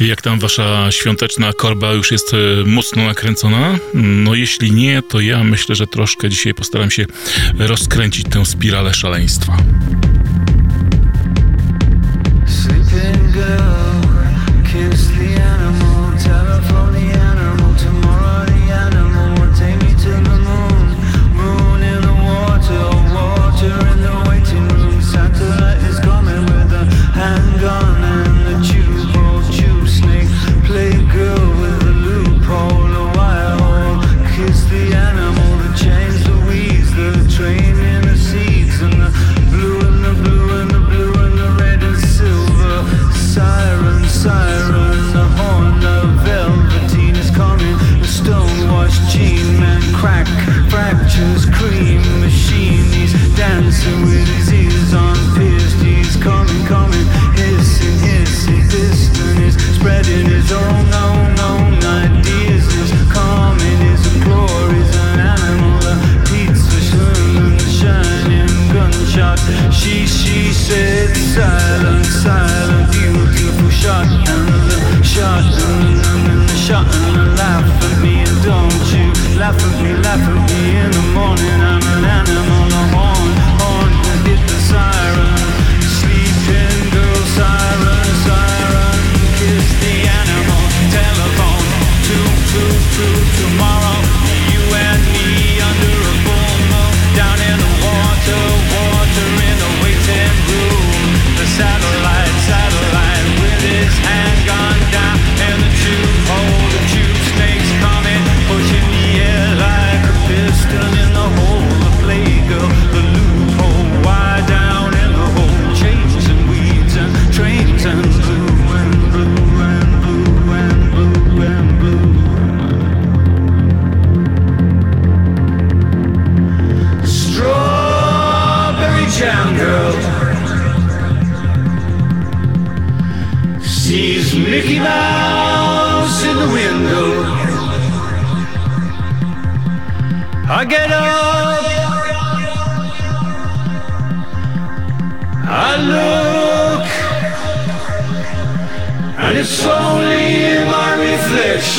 Jak tam wasza świąteczna korba już jest e, mocno nakręcona? No jeśli nie, to ja myślę, że troszkę dzisiaj postaram się rozkręcić tę spiralę szaleństwa.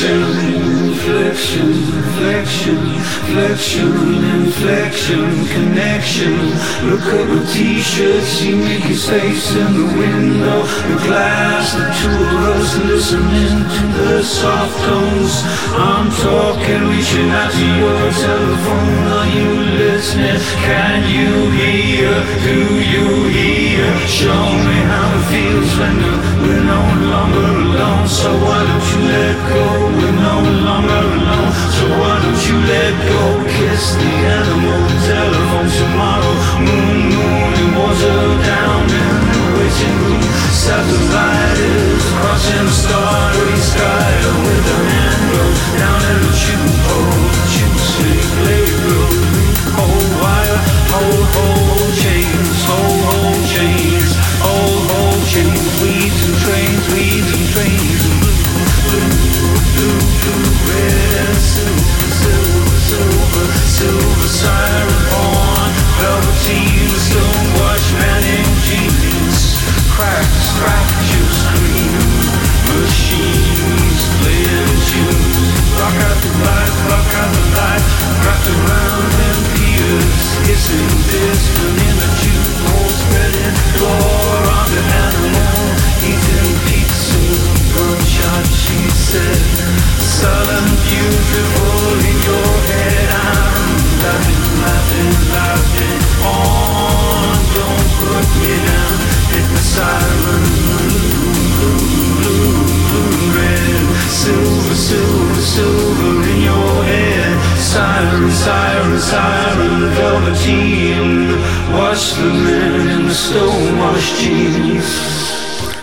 reflection, reflection, reflection reflection, inflection, connection. Look at my t-shirt, see Mickey's face in the window. The glass, the two of us listening to the soft tones. I'm talking, reaching out to your telephone. Are you listening? Can you hear? Do you hear? Show me how it feels when we're no longer alone. So why don't you let go? We're no longer alone. Why don't you let go? Kiss the animal, telephone tomorrow. Moon, moon, down waiting. Satellite is crossing the starry sky with a hand down in oh, oh, wire, oh, oh. siren horn, velveteen, stone watchman in jeans, crack, crack, you scream, machines playing tunes, block out the light, block out the light, wrapped around in peers, hissing, distant in a tube hole, spreading floor on the animal, eating pizza, gunshot, she said, silent, beautiful. siren, siren, siren, velveteen. Watch the man in the stone-washed jeans.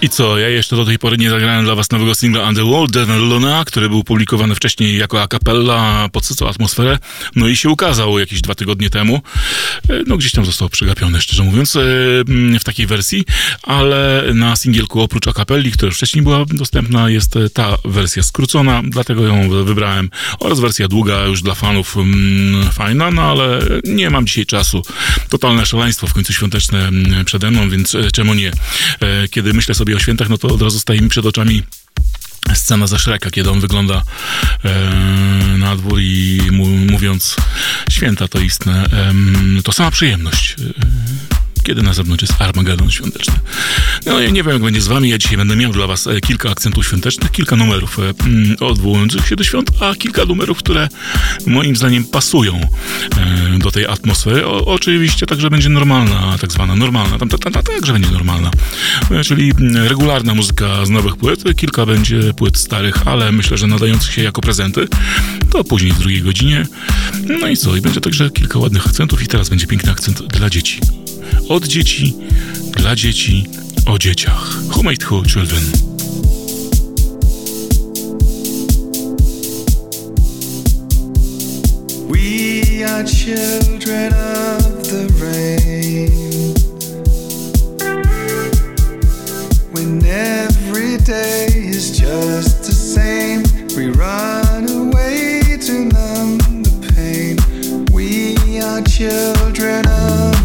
I co, ja jeszcze do tej pory nie zagrałem dla was nowego singla Underworld, Luna, który był publikowany wcześniej jako a cappella, podsycał atmosferę, no i się ukazał jakieś dwa tygodnie temu. E, no gdzieś tam został przegapiony, szczerze mówiąc, e, w takiej wersji, ale na singielku oprócz a cappelli, która wcześniej była dostępna, jest ta wersja skrócona, dlatego ją wybrałem, oraz wersja długa już dla fanów mm, fajna, no ale nie mam dzisiaj czasu. Totalne szaleństwo w końcu świąteczne przede mną, więc e, czemu nie? Kiedy myślę sobie o świętach, no to od razu staje mi przed oczami scena ze Shreka, kiedy on wygląda e, na dwór i mu, mówiąc święta to istne, e, to sama przyjemność. E, kiedy na zewnątrz jest Armagedon świąteczny. No ja nie wiem, jak będzie z wami. Ja dzisiaj będę miał dla was e, kilka akcentów świątecznych, kilka numerów e, mm, odwołujących się do świąt, a kilka numerów, które moim zdaniem pasują e, do tej atmosfery. O, oczywiście także będzie normalna, tak zwana normalna, tam, tam, tam także będzie normalna. Czyli mm, regularna muzyka z nowych płyt, kilka będzie płyt starych, ale myślę, że nadających się jako prezenty. To później w drugiej godzinie. No i co? I będzie także kilka ładnych akcentów i teraz będzie piękny akcent dla dzieci od dzieci, dla dzieci, o dzieciach. Who made who children? We are children of the rain. When every day is just the same, we run away to numb the pain. We are children of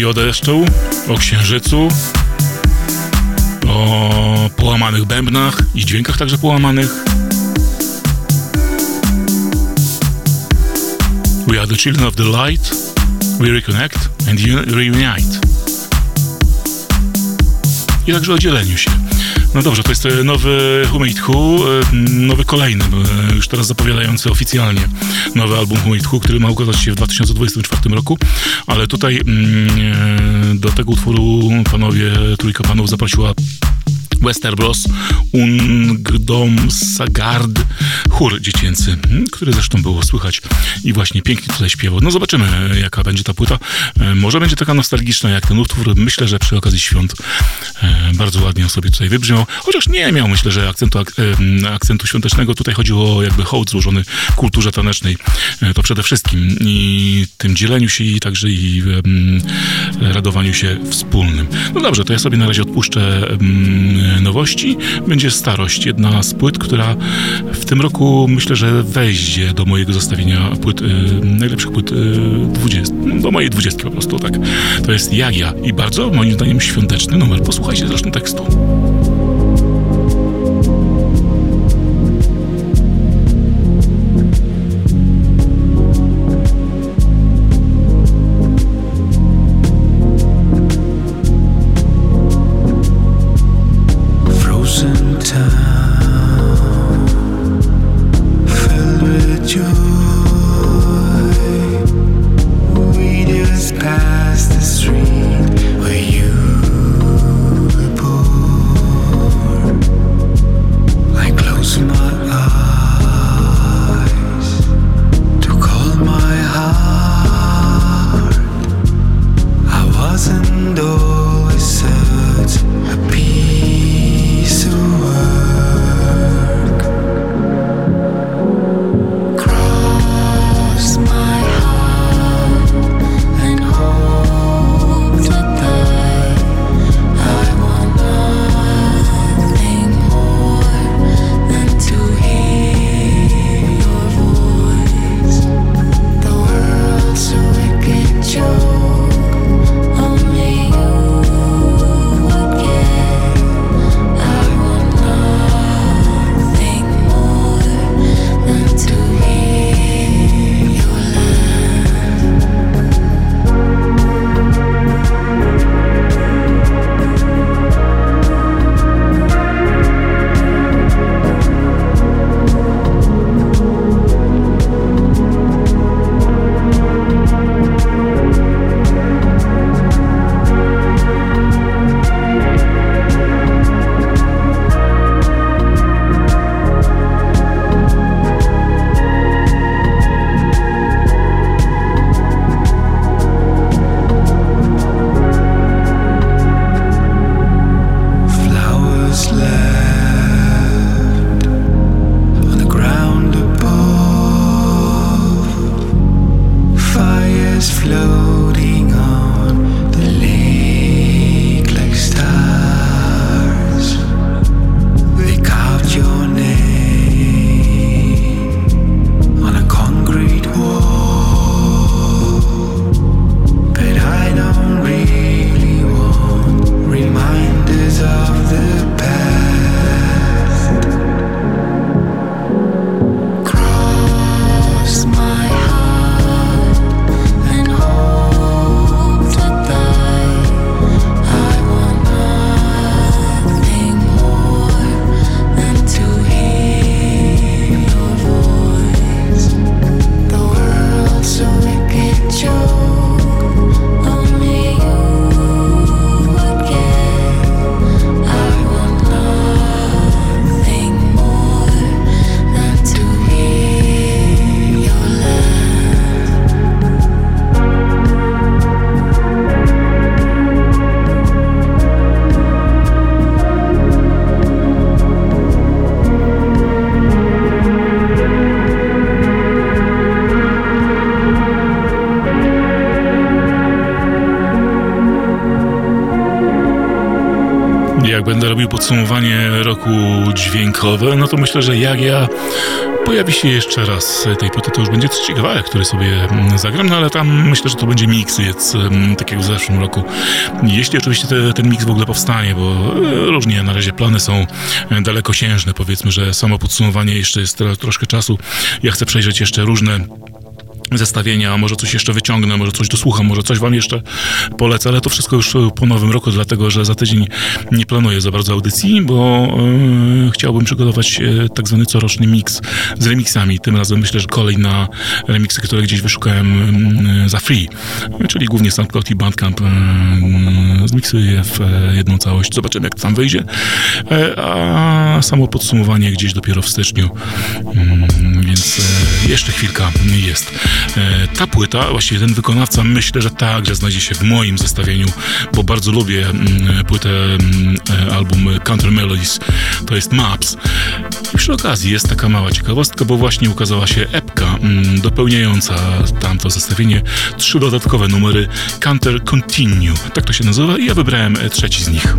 Było tutaj i o deszczu, o księżycu, o połamanych bębnach i dźwiękach także połamanych. We are the children of the light, we reconnect and reunite. I także o dzieleniu się. No dobrze, to jest e, nowy Who e, nowy kolejny, e, już teraz zapowiadający oficjalnie nowy album Who, który ma ukazać się w 2024 roku, ale tutaj mm, do tego utworu panowie, trójka panów zaprosiła Westerbros Ungdom Sagard chór dziecięcy, hmm, który zresztą było słychać i właśnie pięknie tutaj śpiewał. No zobaczymy, jaka będzie ta płyta. E, może będzie taka nostalgiczna jak ten utwór. Myślę, że przy okazji świąt e, bardzo ładnie on sobie tutaj wybrzmiał. Chociaż nie miał, myślę, że akcentu, e, akcentu świątecznego. Tutaj chodziło o jakby hołd złożony kulturze tanecznej. To przede wszystkim i tym dzieleniu się i także i radowaniu się wspólnym. No dobrze, to ja sobie na razie odpuszczę nowości. Będzie starość, jedna z płyt, która w tym roku myślę, że wejdzie do mojego zestawienia płyt, y, najlepszych płyt y, 20, do mojej dwudziestki po prostu, tak. To jest Jagia i bardzo, moim zdaniem, świąteczny numer. Posłuchajcie zresztą tekstu. Będę robił podsumowanie roku dźwiękowe, no to myślę, że jak ja pojawi się jeszcze raz tej płyty, to już będzie trzeci kawałek, który sobie mm, zagram, no ale tam myślę, że to będzie miks, jest mm, tak jak w zeszłym roku. Jeśli oczywiście te, ten miks w ogóle powstanie, bo e, różnie na razie plany są e, dalekosiężne, powiedzmy, że samo podsumowanie jeszcze jest troszkę czasu. Ja chcę przejrzeć jeszcze różne zestawienia, może coś jeszcze wyciągnę, może coś dosłucham, może coś wam jeszcze polecę, ale to wszystko już po nowym roku, dlatego że za tydzień nie planuję za bardzo audycji, bo yy, chciałbym przygotować yy, tak zwany coroczny mix z remixami. Tym razem myślę, że kolej na remixy, które gdzieś wyszukałem yy, za free, czyli głównie SoundCloud i Bandcamp zmiksuję w jedną całość. Zobaczymy, jak to tam wyjdzie. A samo podsumowanie gdzieś dopiero w styczniu, mm, więc jeszcze chwilka jest. E, ta płyta, właściwie ten wykonawca, myślę, że także znajdzie się w moim zestawieniu, bo bardzo lubię mm, płytę mm, e, album Country Melodies, to jest Maps. I przy okazji jest taka mała ciekawostka, bo właśnie ukazała się epka mm, dopełniająca tamto zestawienie, trzy dodatkowe numery Counter Continue, tak to się nazywa i ja wybrałem trzeci z nich.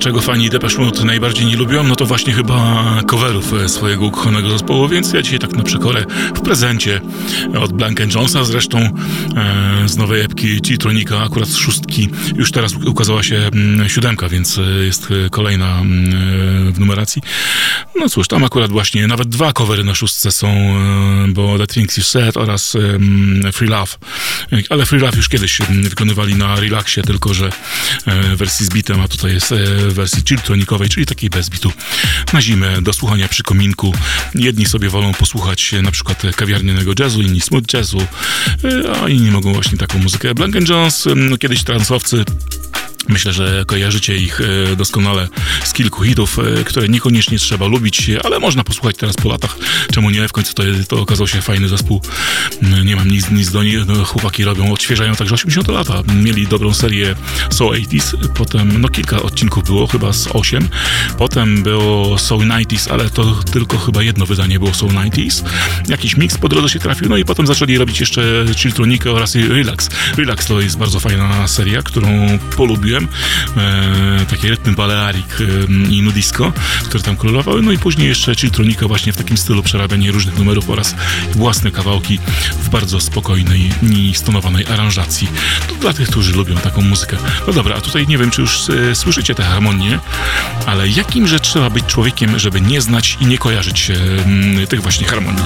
Czego fani Depeche Mode najbardziej nie lubią, no to właśnie chyba coverów e, swojego ukochanego zespołu, więc ja dzisiaj tak na przekorę w prezencie od Blank Jonesa, zresztą e, z nowej epki G-Tronika, akurat z szóstki. Już teraz ukazała się mm, siódemka, więc e, jest kolejna mm, w numeracji. No cóż, tam akurat właśnie nawet dwa covery na szóstce są, bo The Things You Said oraz Free Love. Ale Free Love już kiedyś wykonywali na relaksie, tylko że wersji z bitem, a tutaj jest w wersji chilltronikowej, czyli takiej bez bitu na zimę, do słuchania przy kominku. Jedni sobie wolą posłuchać na przykład kawiarnianego jazzu, inni smooth jazzu, a inni mogą właśnie taką muzykę. Blank Jones, no kiedyś transowcy Myślę, że kojarzycie ich e, doskonale z kilku hitów, e, które niekoniecznie trzeba lubić, ale można posłuchać teraz po latach. Czemu nie? W końcu to, to okazał się fajny zespół. Mm, nie mam nic, nic do nich. No, chłopaki robią, odświeżają także 80 lata. Mieli dobrą serię Soul 80s, potem no kilka odcinków było, chyba z 8. Potem było Soul 90s, ale to tylko chyba jedno wydanie było Soul 90s. Jakiś mix po drodze się trafił, no i potem zaczęli robić jeszcze Chilltronikę oraz Relax. Relax to jest bardzo fajna seria, którą polubiłem e, takie rytmy balearik e, i nudisco, które tam królowały, no i później jeszcze Chiltronika właśnie w takim stylu przerabianie różnych numerów oraz własne kawałki w bardzo spokojnej i stonowanej aranżacji. To dla tych, którzy lubią taką muzykę. No dobra, a tutaj nie wiem, czy już e, słyszycie te harmonie, ale jakimże trzeba być człowiekiem, żeby nie znać i nie kojarzyć e, tych właśnie harmonii.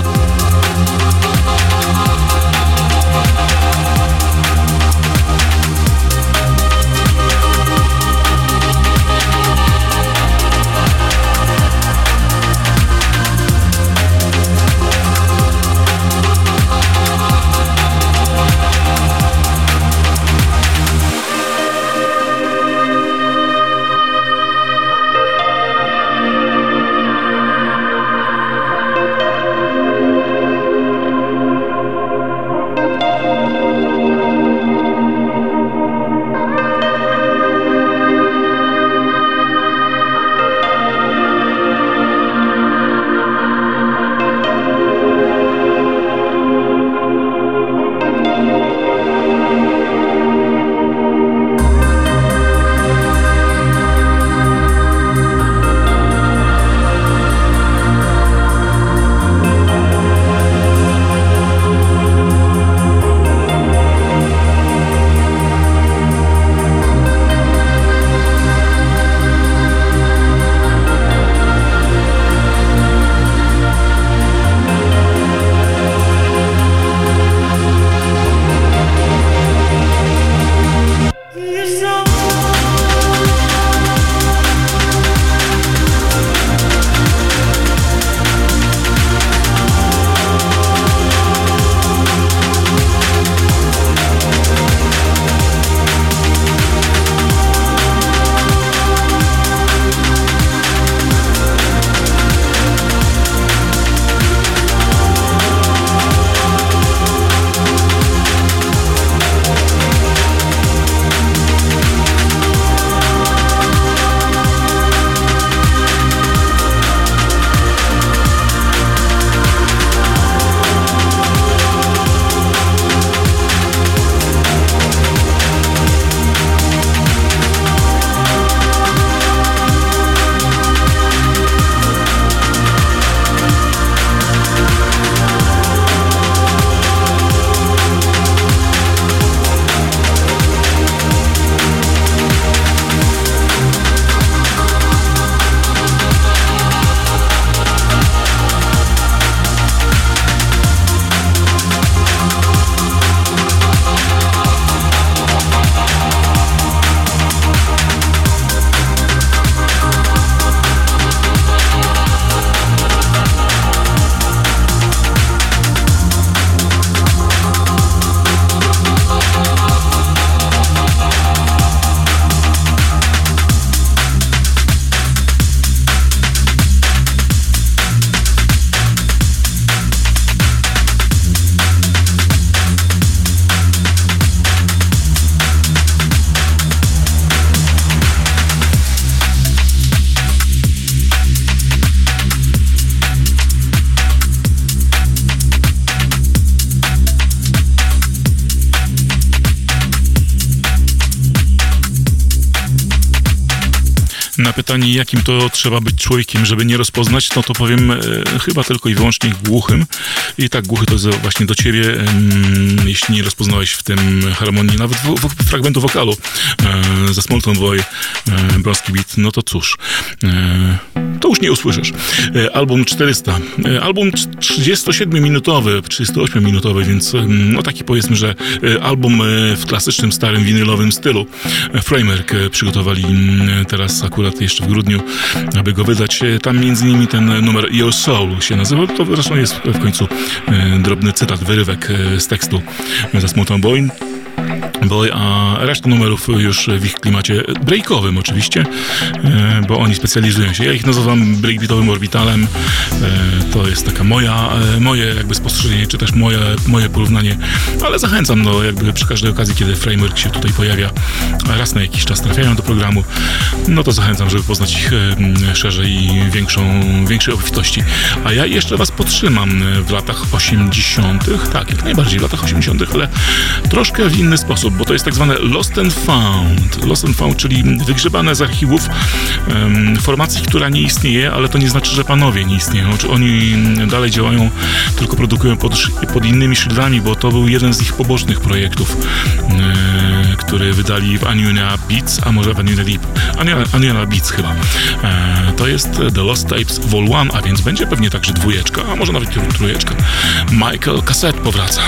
Pytanie, jakim to trzeba być człowiekiem, żeby nie rozpoznać, no to powiem e, chyba tylko i wyłącznie głuchym. I tak głuchy to jest właśnie do ciebie, e, jeśli nie rozpoznałeś w tym harmonii, nawet w, w, fragmentu wokalu e, ze Smolton Boy, e, Bronski Beat, no to cóż, e, już nie usłyszysz. E, album 400, e, album 37-minutowy, 38-minutowy, więc no taki powiedzmy, że e, album w klasycznym, starym, winylowym stylu. Framework przygotowali mm, teraz akurat jeszcze w grudniu, aby go wydać. Tam między innymi ten numer Your Soul się nazywa. To zresztą jest w końcu drobny cytat, wyrywek z tekstu ze Smutną Boy. A reszta numerów już w ich klimacie breakowym oczywiście, e, bo oni specjalizują się. Ja ich nazywam breakbeatowym orbitalem. E, To jest taka moja, e, moje jakby spostrzeżenie, czy też moje, moje porównanie, ale zachęcam, no jakby przy każdej okazji, kiedy framework się tutaj pojawia, raz na jakiś czas trafiają do programu, no to zachęcam, żeby poznać ich szerzej i większą, większej obfitości. A ja jeszcze was podtrzymam w latach 80., tak, jak najbardziej w latach 80., ale troszkę w inny sposób, bo to jest tak zwane Lost and Found. Lost and Found, czyli wygrzebane z archiwów em, formacji, która nie istnieje, ale to nie znaczy, że panowie nie istnieją. Oni dalej działają, tylko produkują pod, pod innymi szyldami, bo to był jeden z ich pobocznych projektów, e, który wydali w Aniona Beats, a może w Aniona Aniona Beats chyba. E, to jest The Lost Tapes Vol 1, a więc będzie pewnie także dwójeczka, a może nawet trójeczka. Michael Cassette powraca.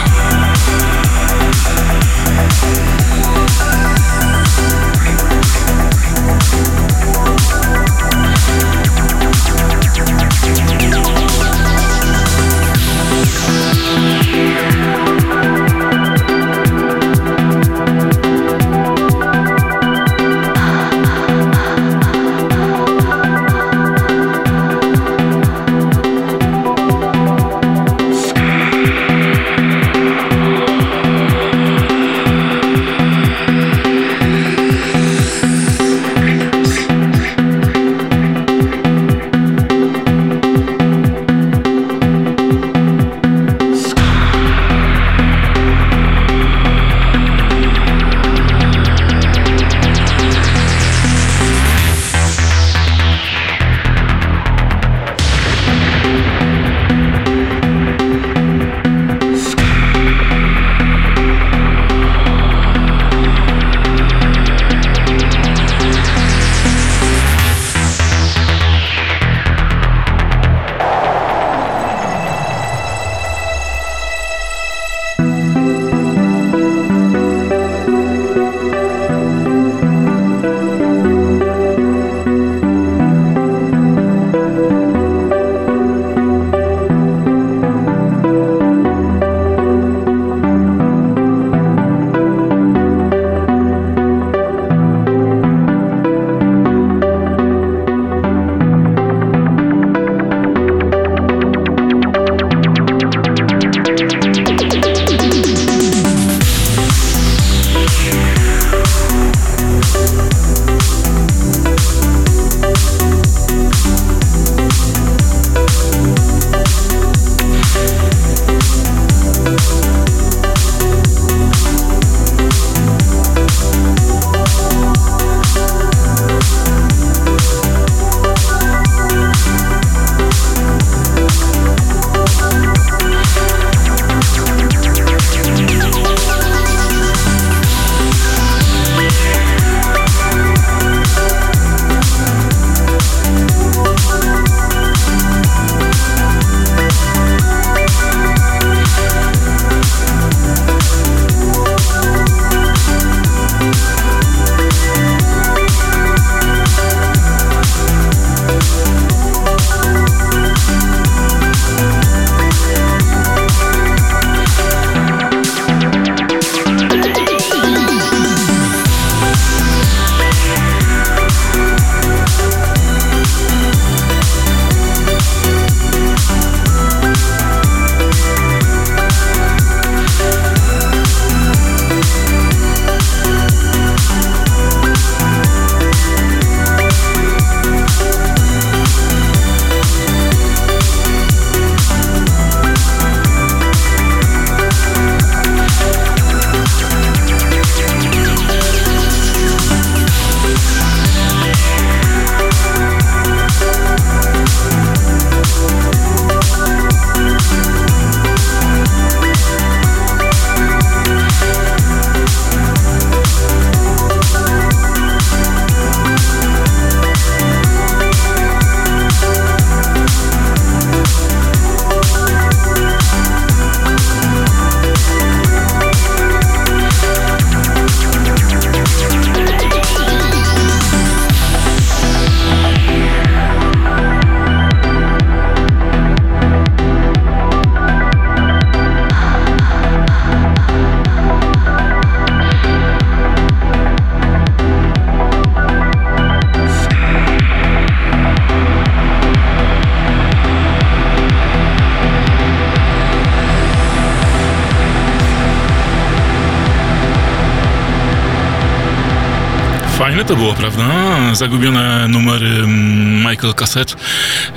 Fajne to było, prawda? Zagubione numery mm, Michael Cassette,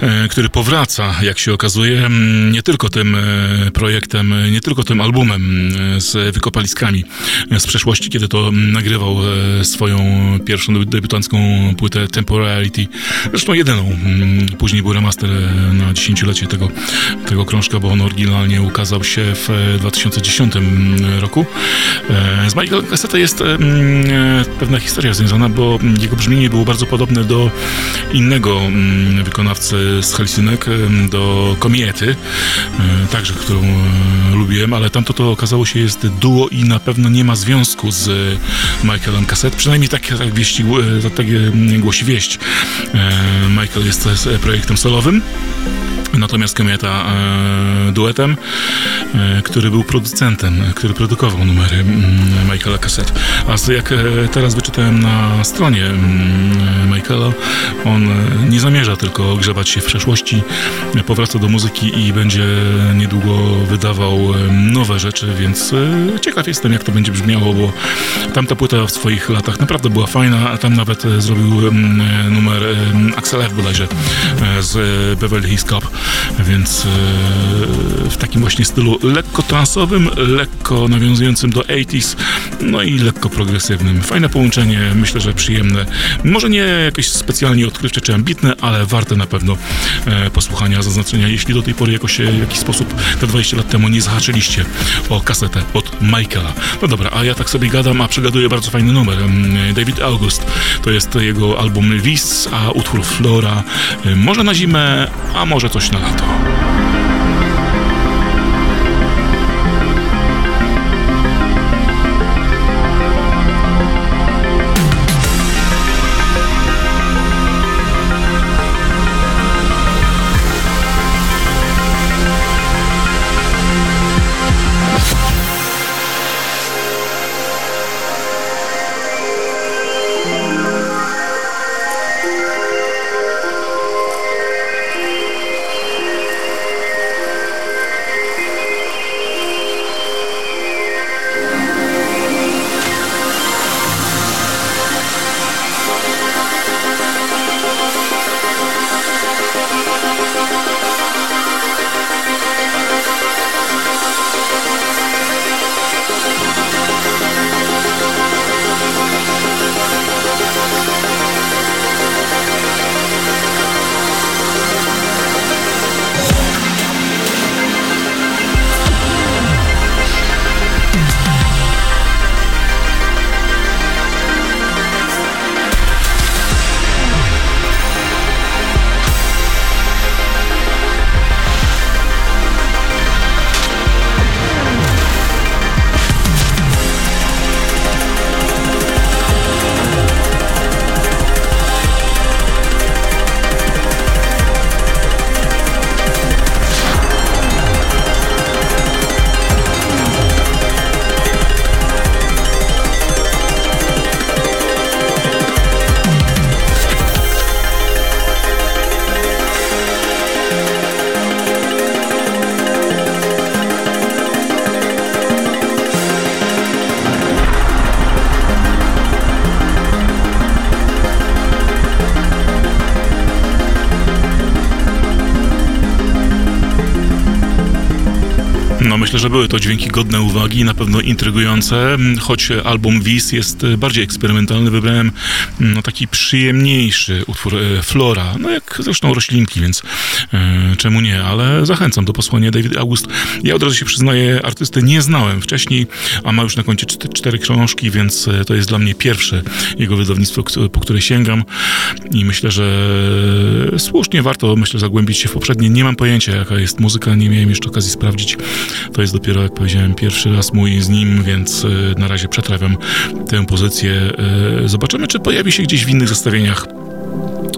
e, który powraca, jak się okazuje, mm, nie tylko tym e, projektem, nie tylko tym albumem e, z wykopaliskami z przeszłości, kiedy to mm, nagrywał swoją pierwszą debiutancką płytę Temporality, zresztą jedyną. Później był remaster na dziesięciolecie tego, tego krążka, bo on oryginalnie ukazał się w 2010 roku. Z Michael Cassette jest pewna historia związana, bo jego brzmienie było bardzo podobne do innego mm, wykonawcy z Helsinek, do Komiety, e, także którą e, lubiłem, ale tamto to okazało się jest duo i na pewno nie ma związku z Michaelem Cassette, przynajmniej tak, tak, wieści, e, tak głosi wieść. Michael jest projektem solowym, Natomiast Komieta e, duetem, e, który był producentem, który produkował numery mm, Michaela Cassette. A jak e, teraz wyczytałem na stronie mm, Michaela, on nie zamierza tylko grzebać się w przeszłości, powraca do muzyki i będzie niedługo wydawał nowe rzeczy, więc e, ciekaw jestem, jak to będzie brzmiało, bo tamta płyta w swoich latach naprawdę była fajna, a tam nawet e, zrobił numer Axel F. bodajże e, z Beverly Hills Cop, więc w takim właśnie stylu lekko transowym, lekko nawiązującym do 80s, no i lekko progresywnym. Fajne połączenie, myślę, że przyjemne. Może nie jakieś specjalnie odkrywcze czy ambitne, ale warte na pewno posłuchania, zaznaczenia, jeśli do tej pory jakoś w jakiś sposób te 20 lat temu nie zahaczyliście o kasetę od Michaela. No dobra, a ja tak sobie gadam, a przegaduję bardzo fajny numer. David August to jest jego album Lis, a utwór Flora może na zimę, a może coś na lato. Myślę, że były to dźwięki godne uwagi, na pewno intrygujące, choć album Wiz jest e, bardziej eksperymentalny, wybrałem no, taki przyjemniejszy utwór e, Flora, no jak zresztą roślinki, więc e, czemu nie, ale zachęcam do posłania David August. Ja od razu się przyznaję, artysty nie znałem wcześniej, a ma już na koncie cztery książki, więc to jest dla mnie pierwsze jego wydawnictwo, po które sięgam i myślę, że słusznie warto, myślę, zagłębić się w poprzednie. Nie mam pojęcia, jaka jest muzyka, nie miałem jeszcze okazji sprawdzić. To jest dopiero, jak powiedziałem, pierwszy raz mój z nim, więc e, na razie przetrawiam tę pozycję. E, zobaczymy, czy pojawi się gdzieś w innych zestawieniach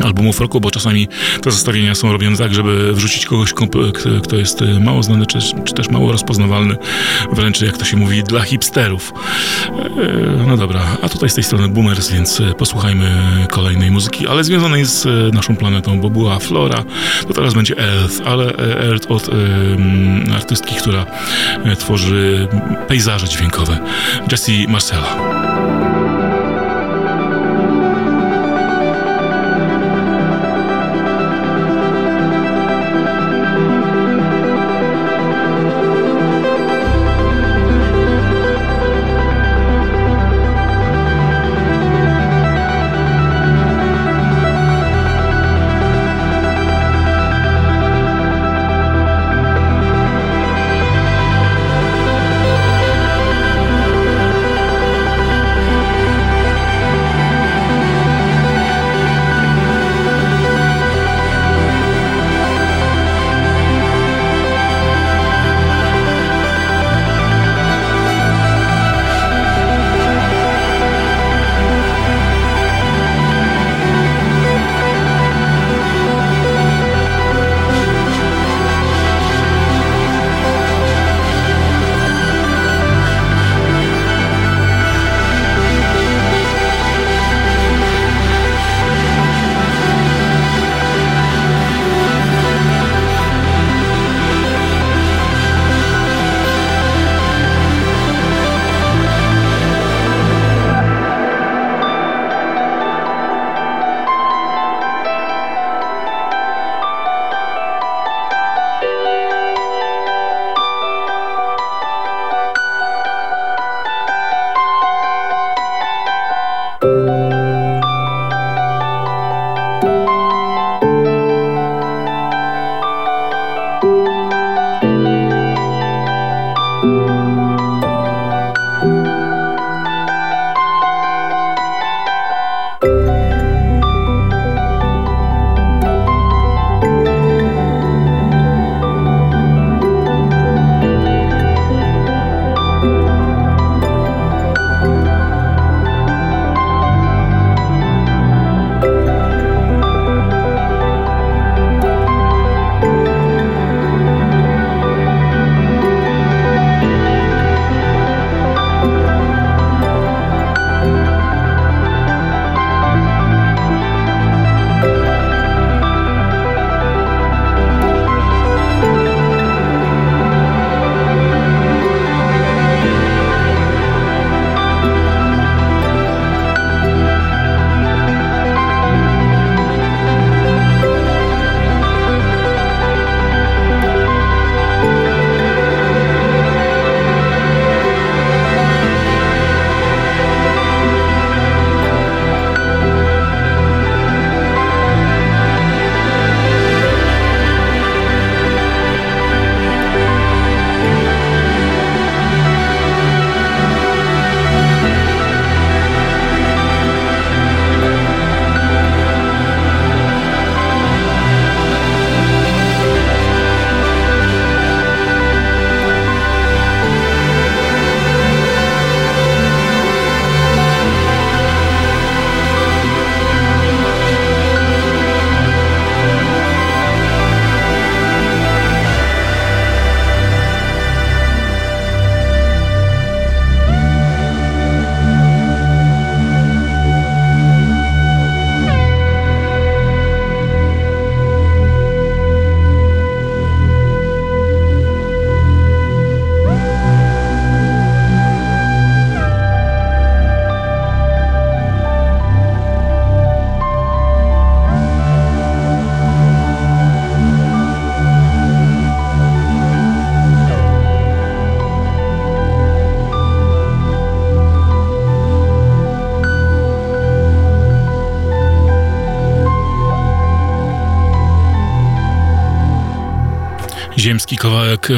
albumów roku, bo czasami te zestawienia są robione tak, żeby wrzucić kogoś, kto jest e, mało znany, czy, czy, też mało rozpoznawalny, wręcz jak to się mówi, dla hipsterów. No dobra, a tutaj z tej strony Boomers, więc posłuchajmy kolejnej muzyki, ale związanej z naszą planetą, bo była Flora, to teraz będzie Earth, ale Earth od artystki, która tworzy pejzaże dźwiękowe, Jessie Marcella.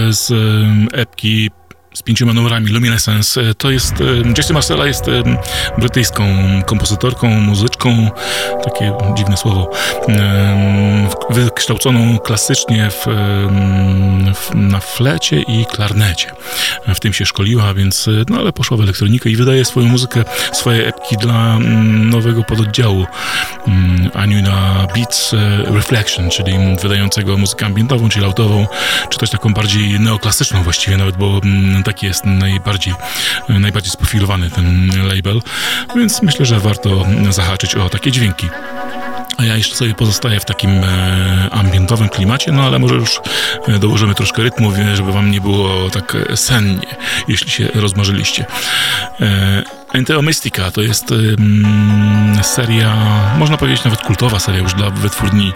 Z epki z pięcioma numerami Luminescence. To jest, Jessie Marcella jest brytyjską kompozytorką, takie dziwne słowo, wykształconą klasycznie w, w, na flecie i klarnecie. W tym się szkoliła, więc, no ale poszła w elektronikę i wydaje swoją muzykę, swoje epki dla nowego pododdziału Anuna Beats Reflection, czyli wydającego muzykę ambientową, czy lautową, czy też taką bardziej neoklasyczną właściwie nawet, bo taki jest najbardziej, najbardziej sprofilowany ten label, więc myślę, że warto zahaczyć o takie dźwięki. A ja jeszcze sobie pozostaję w takim e, ambientowym klimacie, no ale może już e, dołożymy troszkę rytmu, żeby wam nie było tak sennie, jeśli się rozmarzyliście. E, Enteo Mystica to jest seria, można powiedzieć nawet kultowa seria już dla wytwórni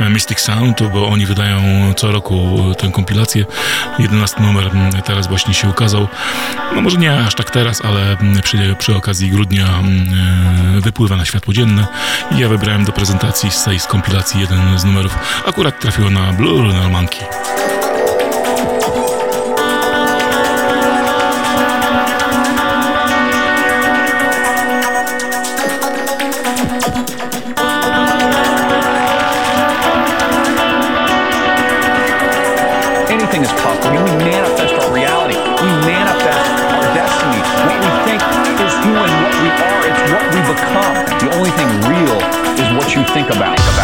e, Mystic Sound, bo oni wydają co roku tę kompilację. 11 numer teraz właśnie się ukazał. No może nie aż tak teraz, ale przy, przy okazji grudnia e, wypływa na światło dzienne i ja wybrałem do prezentacji z tej z kompilacji jeden z numerów. Akurat trafiło na Blue Lunar Monkey. think about. about.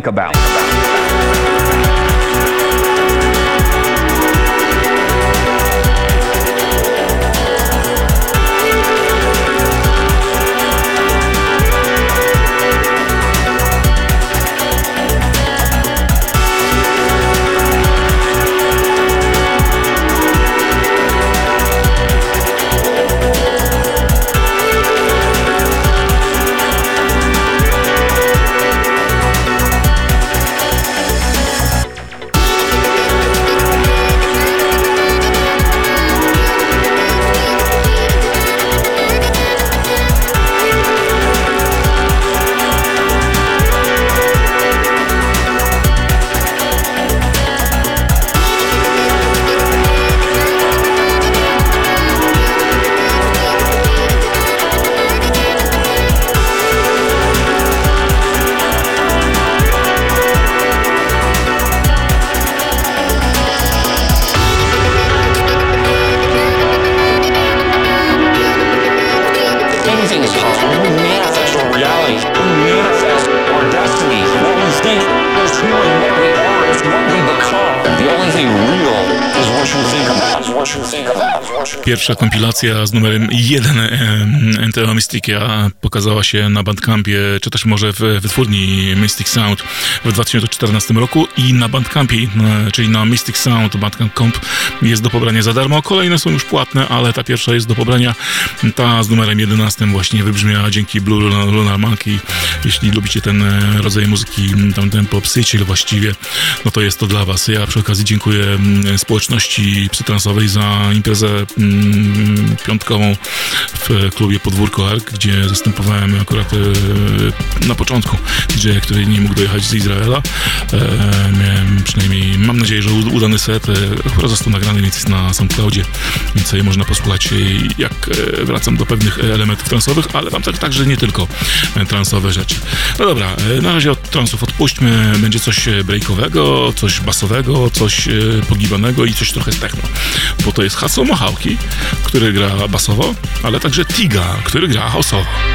Think about. Kompilacja z numerem 1 NTO Mystica pokazała się na Bandcampie, czy też może w wytwórni Mystic Sound w 2014 roku i na Bandcampie, czyli na Mystic Sound Bandcamp jest do pobrania za darmo. Kolejne są już płatne, ale ta pierwsza jest do pobrania. Ta z numerem 11 właśnie wybrzmiała dzięki Blue Lunar Monkey. Jeśli lubicie ten e, rodzaj muzyki, tam tempo psychill właściwie, no to jest to dla was. Ja przy okazji dziękuję społeczności psytransowej za imprezę mm, piątkową w klubie Podwórko Ark, gdzie zastępowałem akurat e, na początku DJ, który nie mógł dojechać z Izraela. E, miałem przynajmniej, mam nadzieję, że udany set. Akurat został nagrany, więc jest na SoundCloudzie, więc sobie można posłuchać, jak wracam do pewnych elementów transowych, ale mam także nie tylko transowe rzeczy. No dobra, na razie od transów odpuśćmy. Będzie coś breakowego, coś basowego, coś pogibanego i coś trochę z techno. Bo to jest Hasso Mohawki, który gra basowo, ale także Tiga, który gra houseowo.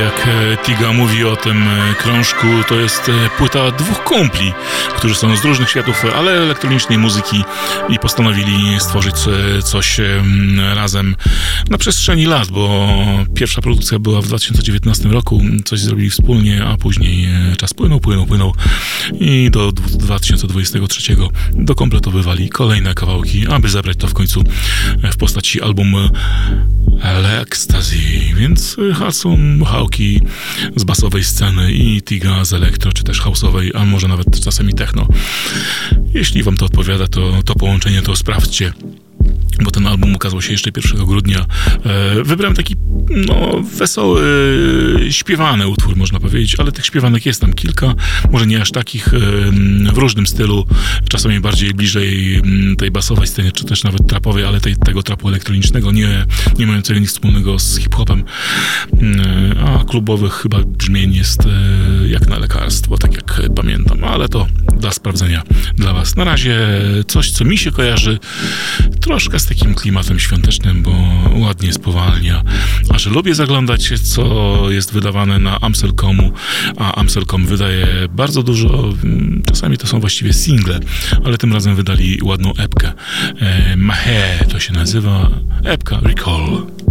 Jak e, Tiga mówi o tym e, krążku, to jest e, płyta dwóch kumpli, którzy są z różnych światów, ale elektronicznej muzyki i postanowili stworzyć coś razem na przestrzeni lat, bo pierwsza produkcja była w 2019 roku, coś zrobili wspólnie, a później czas płynął, płynął, płynął i do 2023 dokompletowywali kolejne kawałki, aby zebrać to w końcu w postaci albumu Ecstasy, więc Hudson, Z basowej sceny i Tiga z elektro, czy też house'owej, a może nawet czasami techno. Jeśli wam to odpowiada, to to połączenie to sprawdźcie bo ten album ukazał się jeszcze 1 grudnia. E, wybrałem taki no, wesoły, śpiewany utwór, można powiedzieć, ale tych śpiewanek jest tam kilka, może nie aż takich e, w różnym stylu, czasami bardziej bliżej tej basowej scenie, czy też nawet trapowej, ale tej, tego trapu elektronicznego, nie, nie mającego nic wspólnego z hip-hopem, e, a klubowych chyba brzmień jest jak na lekarstwo, tak jak pamiętam, ale to dla sprawdzenia dla Was. Na razie coś, co mi się kojarzy troszkę z takim klimatem świątecznym, bo ładnie spowalnia. A że lubię zaglądać, co jest wydawane na Amselcomu, a Amselcom wydaje bardzo dużo, mm, czasami to są właściwie single, ale tym razem wydali ładną epkę. E, Mahe to się nazywa, epka Recall.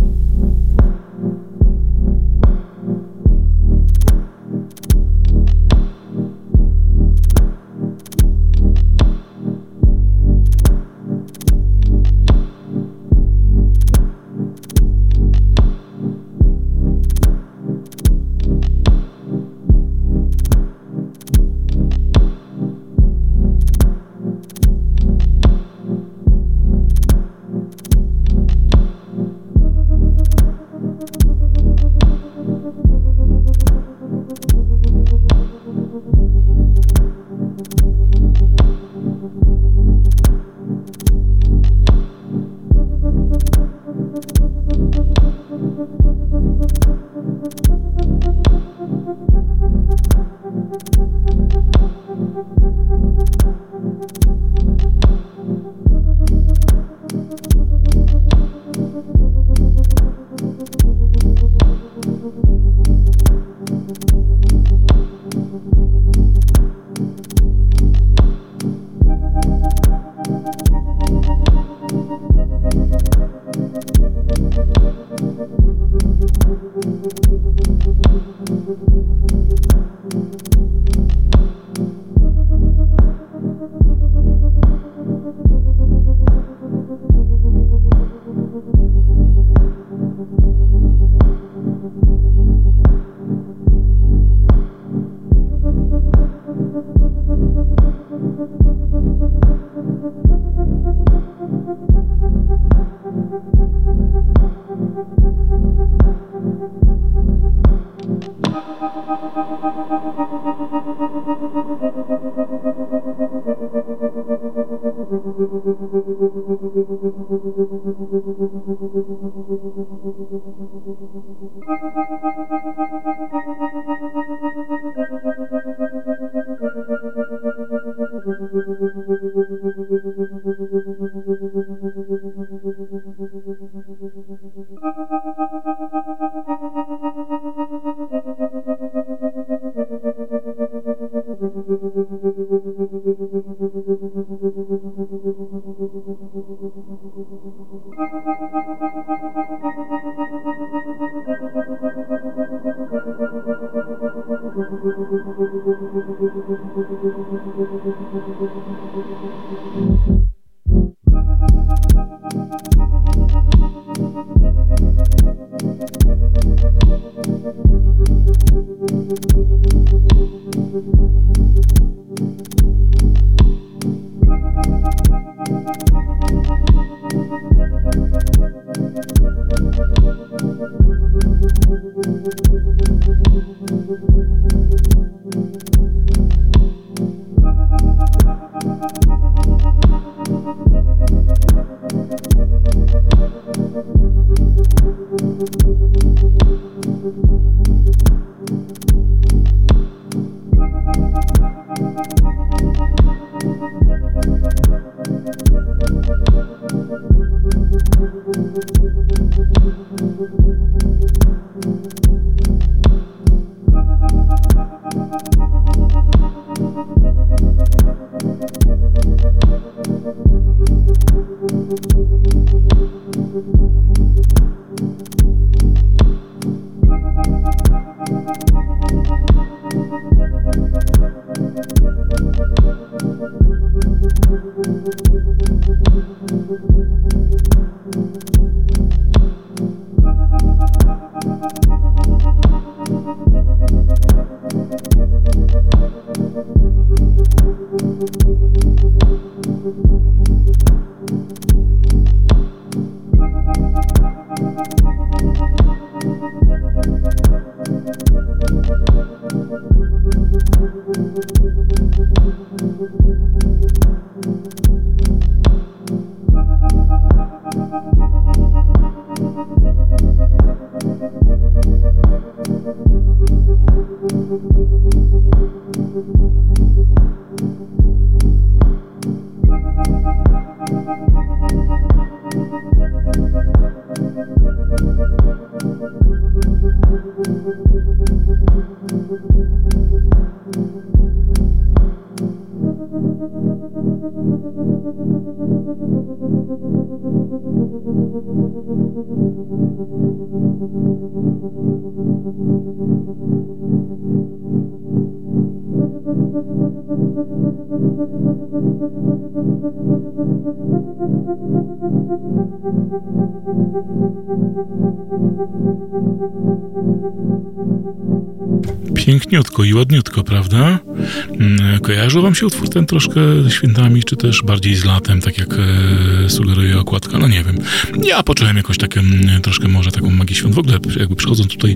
Ten troszkę świętami, czy też bardziej z latem, tak jak e, sugeruje okładka? No nie wiem. Ja poczułem jakoś mm, troszkę może taką magię świąt. W ogóle jakby przychodząc tutaj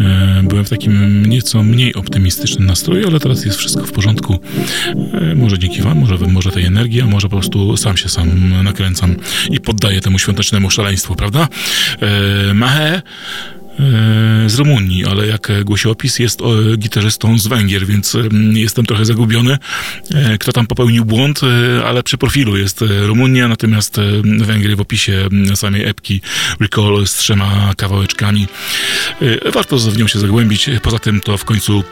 e, byłem w takim nieco mniej optymistycznym nastroju, ale teraz jest wszystko w porządku. E, może dzięki wam, może, może tej energii, a może po prostu sam się sam nakręcam i poddaję temu świątecznemu szaleństwu, prawda? Mahe z Rumunii, ale jak głosi opis, jest gitarzystą z Węgier, więc jestem trochę zagubiony, e, kto tam popełnił błąd, e, ale przy profilu jest Rumunia, natomiast Węgry w opisie samej epki Recall z trzema kawałeczkami. Warto w nią się zagłębić, poza tym to w końcu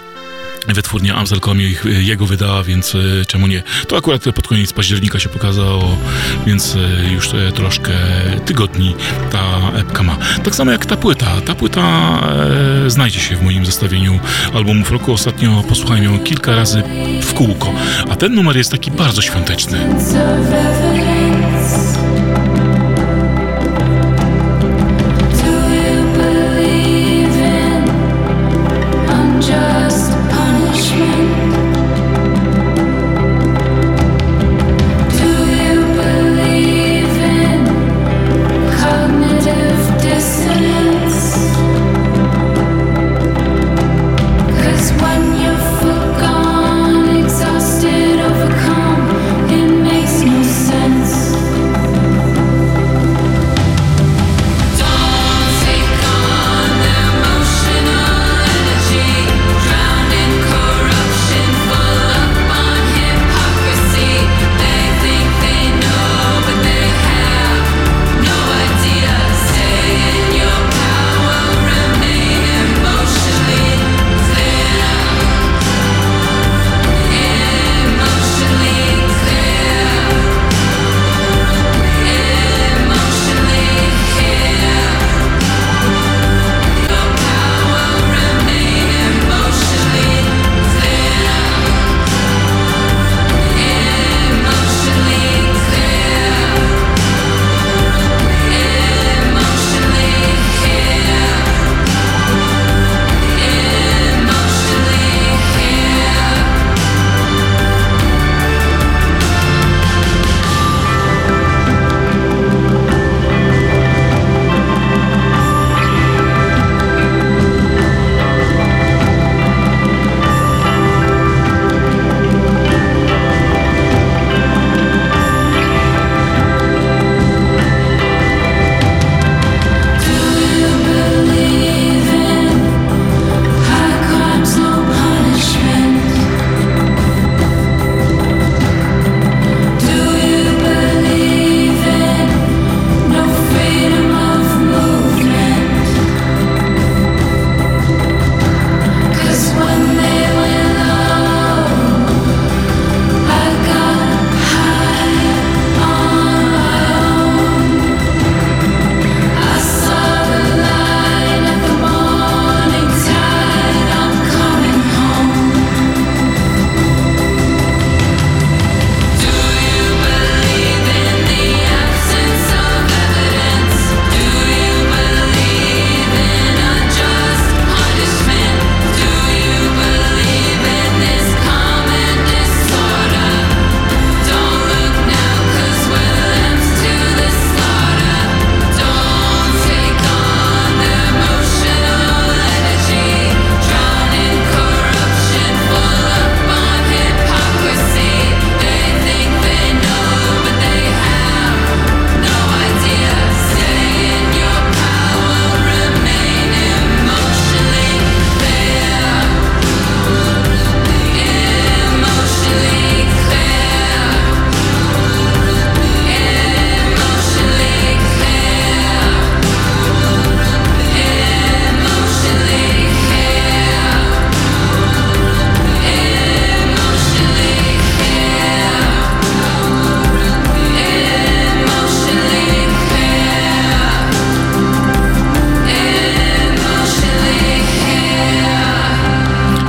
Wytwórnia Amstelcom jego wydała, więc e, czemu nie? To akurat pod koniec października się pokazało, więc e, już e, troszkę tygodni ta epka ma. Tak samo jak ta płyta. Ta płyta e, znajdzie się w moim zestawieniu albumów roku. Ostatnio posłuchałem ją kilka razy w kółko, a ten numer jest taki bardzo świąteczny.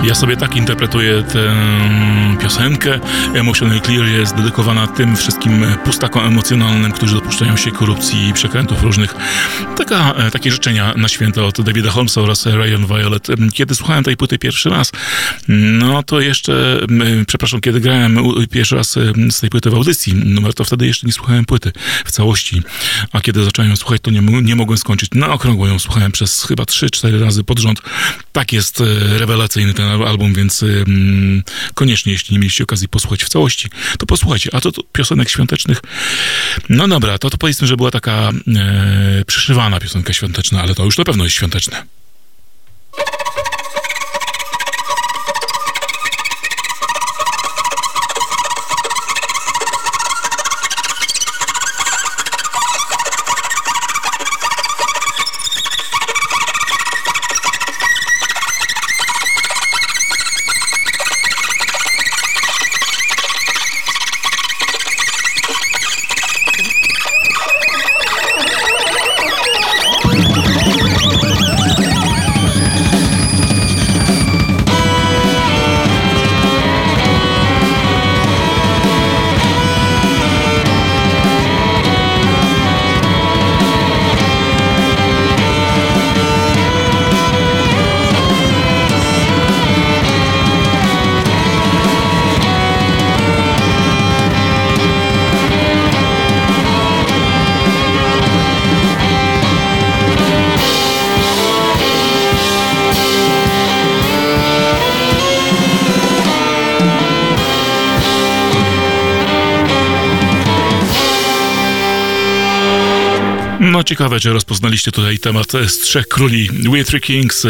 Ja sobie tak interpretuję tę piosenkę. Emotional Clear jest dedykowana tym wszystkim pustakom emocjonalnym, którzy dopuszczają się korupcji i przekrętów różnych. Taka, e, takie życzenia na święta od Davida Holmesa oraz Ryan Violet. Kiedy słuchałem tej płyty pierwszy raz, no to jeszcze, przepraszam, kiedy grałem pierwszy raz z tej płyty w audycji, numer to wtedy jeszcze nie słuchałem płyty w całości, a kiedy zacząłem słuchać, to nie, nie mogłem skończyć. Na okrągło ją słuchałem przez chyba 3-4 razy pod rząd. Tak jest e, rewelacyjny ten album, więc koniecznie, jeśli nie mieliście okazji posłuchać w całości, to posłuchajcie. A to, to piosenek świątecznych, no dobra, to, to powiedzmy, że była taka e, przyszywana piosenka świąteczna, ale to już na pewno jest świąteczne. Ciekawe, czy rozpoznaliście tutaj temat z Trzech Króli, We Three Kings,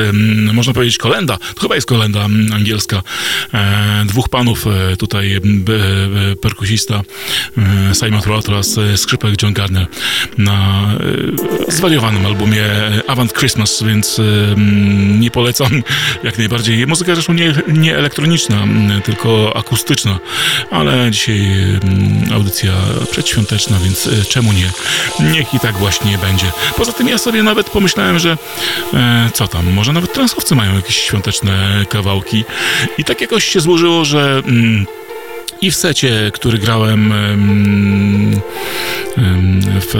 można powiedzieć kolenda, to chyba jest kolenda angielska, e, dwóch panów e, tutaj, perkusista e, Simon Throat oraz skrzypek John Gardner na zwariowanym albumie Avant Christmas, więc nie polecam jak najbardziej. Muzyka zresztą nie, nie elektroniczna, tylko akustyczna, ale dzisiaj audycja przedświąteczna, więc czemu nie? Niech i tak właśnie będzie. Poza tym ja sobie nawet pomyślałem, że e, co tam, może nawet transowcy mają jakieś świąteczne kawałki i tak jakoś się złożyło, że mm, i w secie, który grałem w,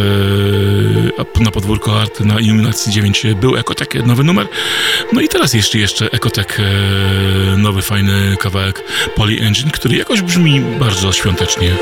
na podwórko Arty na Illuminacji 9 był Ekotek, nowy numer. No i teraz jeszcze jeszcze Ekotek, e, nowy fajny kawałek Poly Engine, który jakoś brzmi bardzo świątecznie.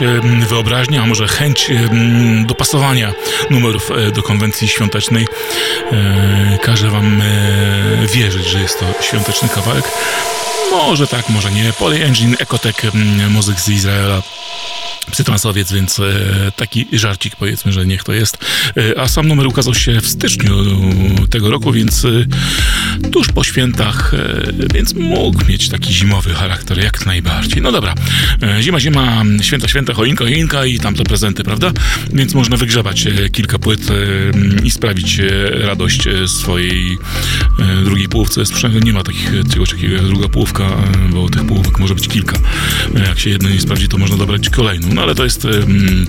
Jakaś wyobraźnia, a może chęć dopasowania numerów e, do konwencji świątecznej e, każe wam e, wierzyć, że jest to świąteczny kawałek. Może tak, może nie. Poly Engine, em, muzyk z Izraela. Psytransowiec, więc taki żarcik powiedzmy, że niech to jest. A sam numer ukazał się w styczniu tego roku, więc tuż po świętach, e, więc mógł mieć taki zimowy charakter jak najbardziej. No dobra, e, zima, zima, święta, święta, choinka, choinka i tamte prezenty, prawda? Więc można wygrzebać e, kilka płyt i sprawić radość swojej drugiej połówce. Nie ma takich, czegoś takiego jak druga połówka, bo tych połówek może być kilka. Jak się jedno nie sprawdzi, to można dobrać kolejną. No ale to jest em,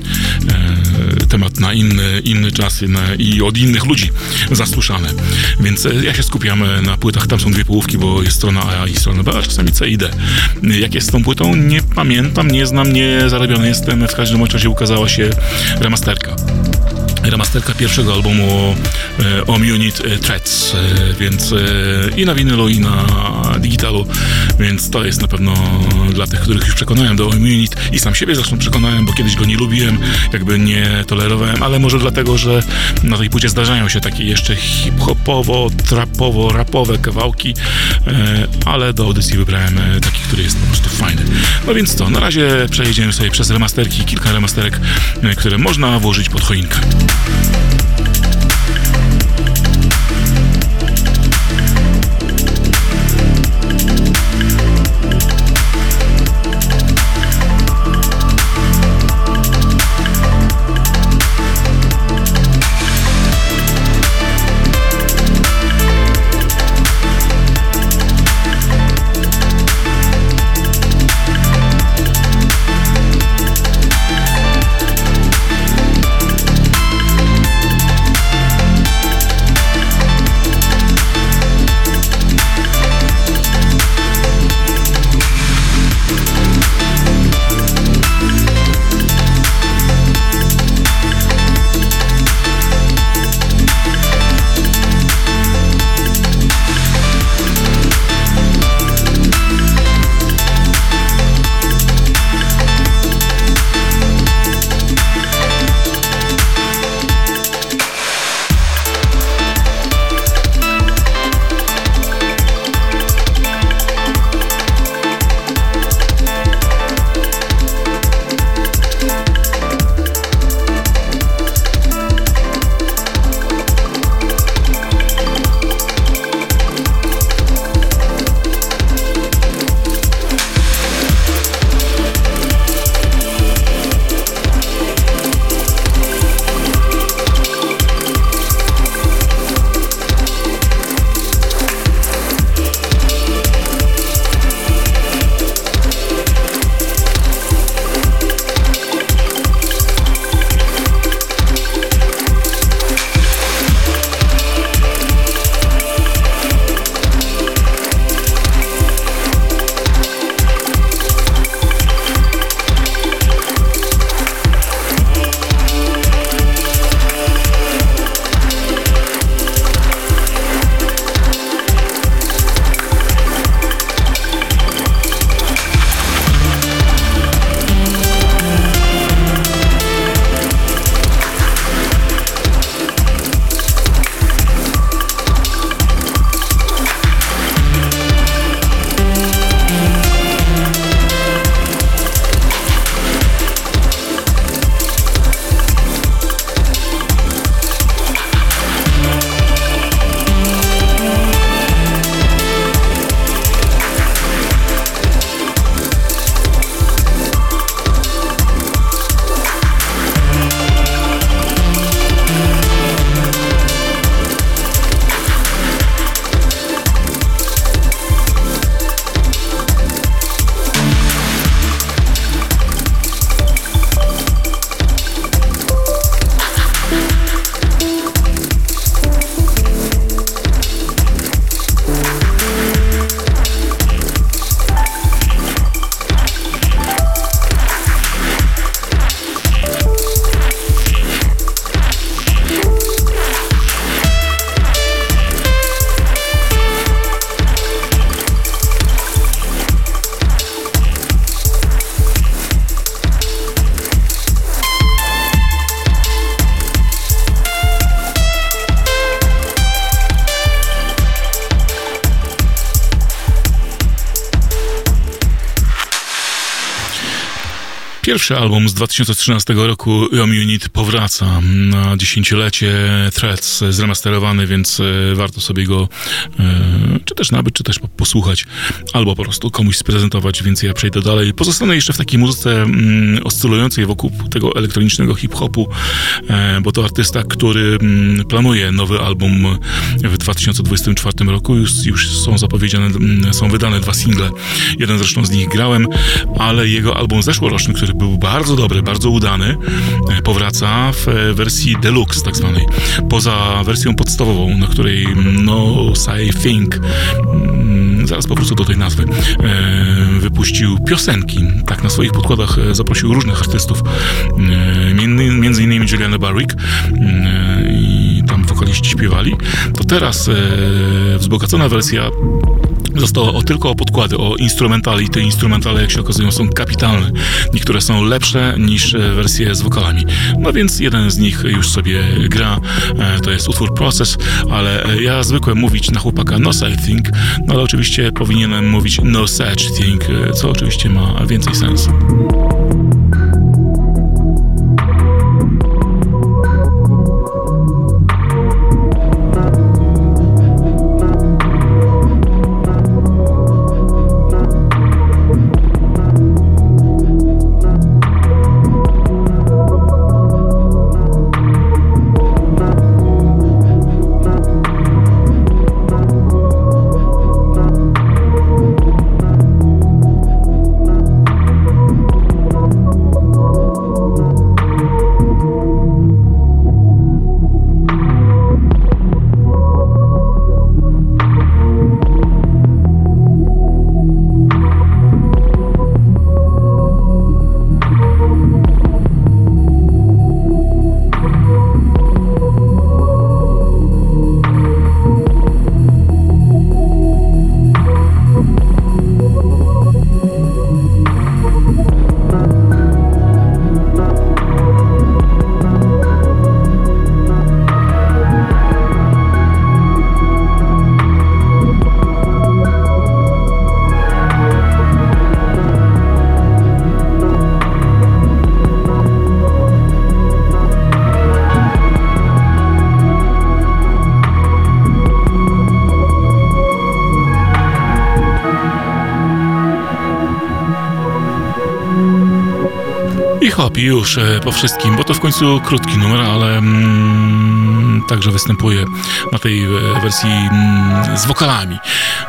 temat na inny, inny czas i, od innych ludzi zasłyszane. Więc ja się skupiam na płytach. Tam są dwie połówki, bo jest strona A i strona B, a czasami C i D. Jak jest z tą płytą? Nie pamiętam, nie znam, nie zarabiony jestem. W każdym razie ukazała się remasterka remasterka pierwszego albumu e, Om Unit e, Threats, e, więc e, i na winylu, i na digitalu, więc to jest na pewno dla tych, których już przekonałem do Om Unit i sam siebie zresztą przekonałem, bo kiedyś go nie lubiłem, jakby nie tolerowałem, ale może dlatego, że na tej płycie zdarzają się takie jeszcze hip-hopowo, trapowo, rapowe kawałki, e, ale do audycji wybrałem e, taki, który jest po prostu fajny. No więc co, na razie przejedziemy sobie przez remasterki, kilka remasterek, które można włożyć pod choinkę. Thank you Pierwszy album z 2013 roku Yom Unit powraca na dziesięciolecie. Threads zremasterowany, więc e, warto sobie go e, czy też nabyć, czy też posłuchać, albo po prostu komuś sprezentować, więc ja przejdę dalej. Pozostanę jeszcze w takiej muzyce mm, oscylującej wokół tego elektronicznego hip-hopu, e, bo to artysta, który mm, planuje nowy album w 2024 roku. Już, już są zapowiedziane, mm, są wydane dwa single. Jeden zresztą z nich grałem, ale jego album zeszłoroczny, który był bardzo dobry, bardzo udany, e, powraca w e, wersji deluxe tak zwanej. Poza wersją podstawową, na której no Say Think mm, zaraz powrócę do tej nazwy, e, wypuścił piosenki. Tak, na swoich podkładach zaprosił różnych artystów, między innymi Juliana Barrick i tam wokaliści śpiewali. To teraz wzbogacona wersja Zostało o, tylko o podkłady, o instrumentale i te instrumentale, jak się okazują, są kapitalne. Niektóre są lepsze niż e, wersje z wokalami. No więc jeden z nich już sobie gra, e, to jest utwór Process, ale e, ja zwykłem mówić na chłopaka no such thing, no ale oczywiście powinienem mówić no such thing, co oczywiście ma więcej sensu. Hop już e, po wszystkim, bo to w końcu krótki numer, ale mm, także występuje na tej e, wersji mm, z wokalami,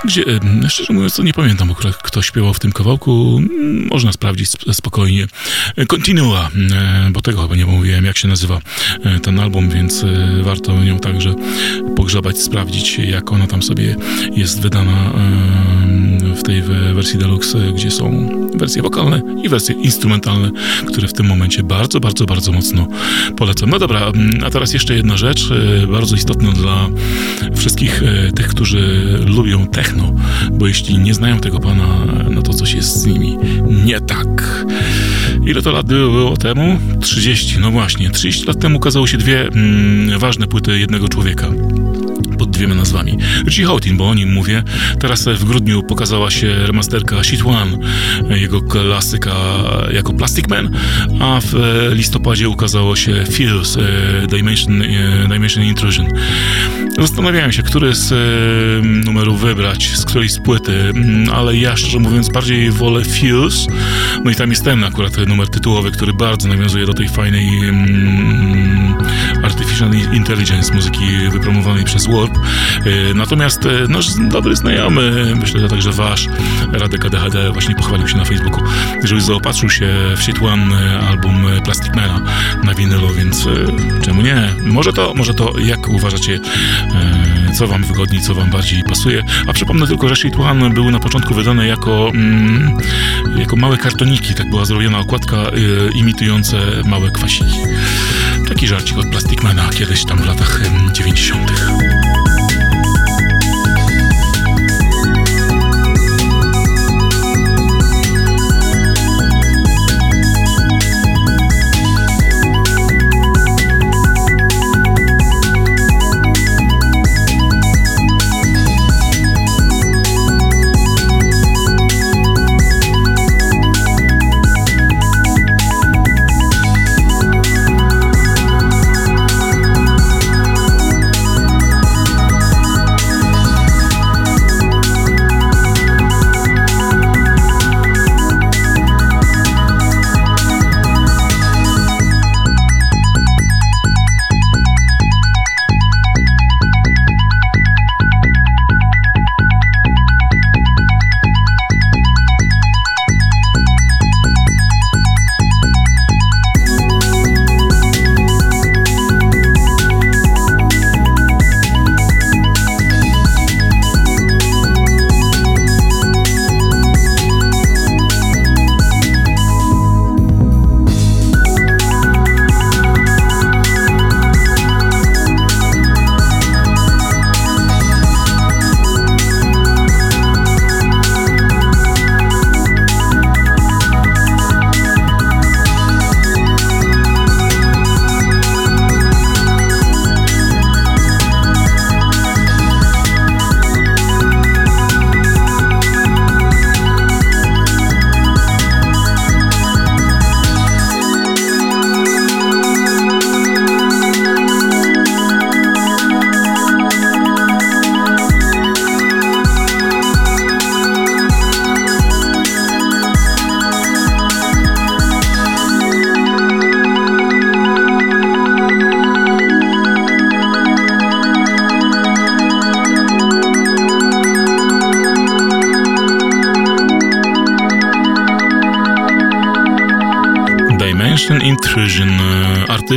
gdzie e, szczerze mówiąc nie pamiętam, kto śpiewał w tym kawałku, mm, można sprawdzić spokojnie. Continua, bo tego chyba nie mówiłem, jak się nazywa ten album, więc warto nią także pogrzebać, sprawdzić, jak ona tam sobie jest wydana w tej wersji deluxe, gdzie są wersje wokalne i wersje instrumentalne, które w tym momencie bardzo, bardzo, bardzo mocno polecam. No dobra, mm, a teraz jeszcze jedna rzecz, e, bardzo istotna dla wszystkich e, tych, którzy lubią techno, bo jeśli nie znają tego pana, no to coś jest z nimi nie tak. Ile to lat było temu? 30, no właśnie. 30 lat temu ukazały się dwie mm, ważne płyty jednego człowieka dwiema nazwami. Richie Houghton, bo o nim mówię. Teraz w grudniu pokazała się remasterka Shit One, jego klasyka jako Plastic Man, a w listopadzie ukazało się Feels e, Dimension, e, Dimension Intrusion. Zastanawiałem się, który z e, numerów wybrać, z której z płyty, mm, ale ja szczerze mówiąc bardziej wolę Feels. No i tam jest ten akurat numer tytułowy, który bardzo nawiązuje do tej fajnej mm, Artificial Intelligence muzyki wypromowanej przez Warp. Natomiast nasz dobry znajomy, myślę, że także wasz, Radek ADHD właśnie pochwalił się na Facebooku, że zaopatrzył się w Shit One album Plastic Mana na winylu, więc e, czemu nie? Może to, może to, jak uważacie, e, co wam wygodniej, co wam bardziej pasuje? A przypomnę tylko, że Shit One był na początku wydany jako, mm, jako małe kartoniki, tak była zrobiona okładka e, imitujące małe kwasiki. Taki żarcik od Plasticmana kiedyś tam w latach 90.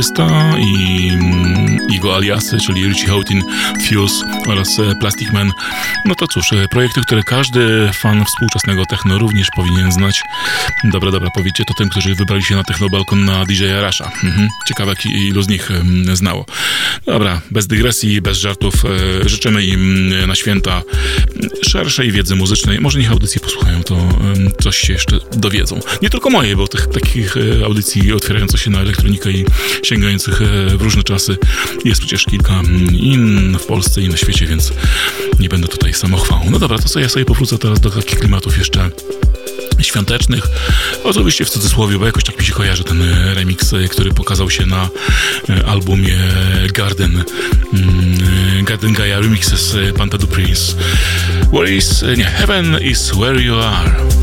artysta i mm, jego aliasy, czyli Richie Houghton, Fuse oraz e, Plastic Man. No to cóż, e, projekty, które każdy fan współczesnego techno również powinien znać. Dobra, dobra, powiedzcie, to ten, którzy wybrali się na technobalkon na DJ Rasha. Mhm. Ciekawe, ilu z nich mm, znało. Dobra, bez dygresji, bez żartów. e, Życzymy im e, na święta szerszej wiedzy muzycznej. Może niech audycji posłuchają, to coś się jeszcze dowiedzą. Nie tylko moje, bo tych takich e, audycji otwierających się na elektronikę i sięgających e, w różne czasy jest przecież kilka mm, in w Polsce i na świecie, więc nie będę tutaj samochwał. No dobra, to co ja sobie powrócę teraz do takich klimatów jeszcze świątecznych. Oczywiście w cudzysłowie, bo jakoś tak mi się kojarzy ten e, remix, który pokazał się na albumie Garden mm, Garden Gaia Remixes Panta du Prince. Where is... nie, Heaven is where you are.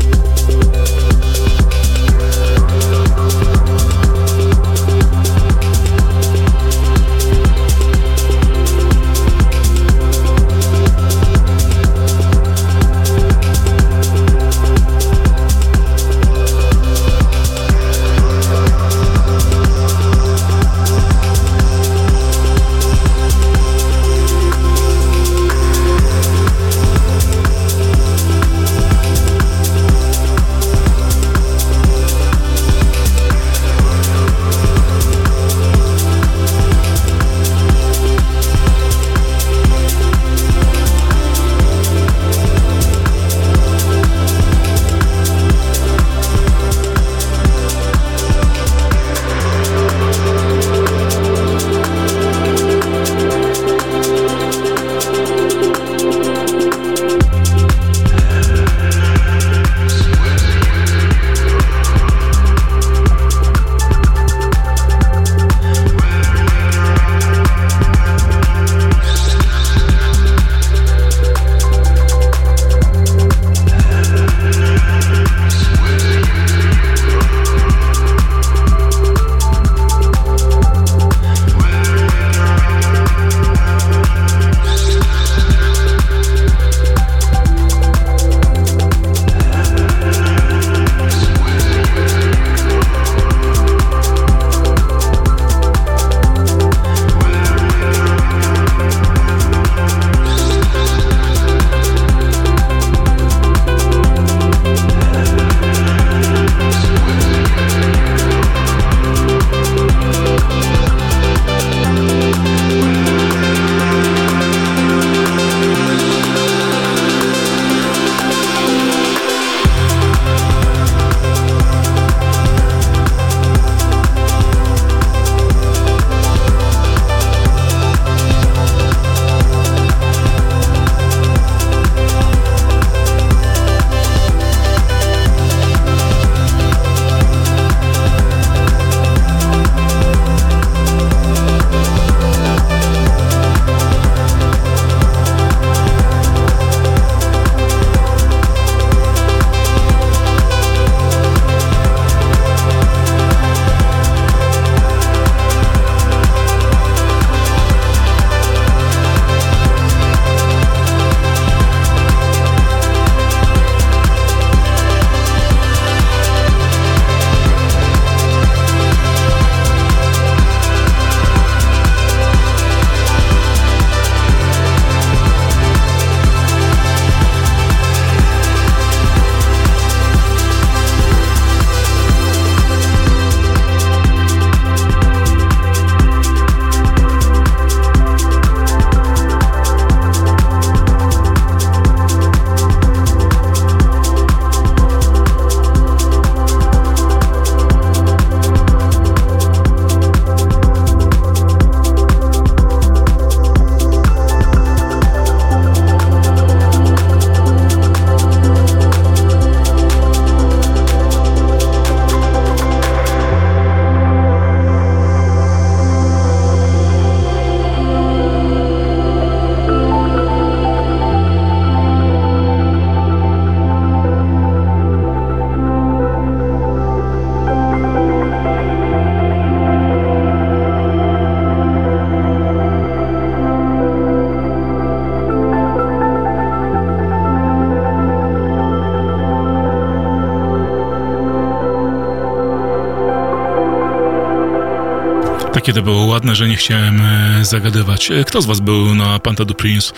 Jakie to było ładne, że nie chciałem e, zagadywać. E, Kto z was był na Panta du Prince,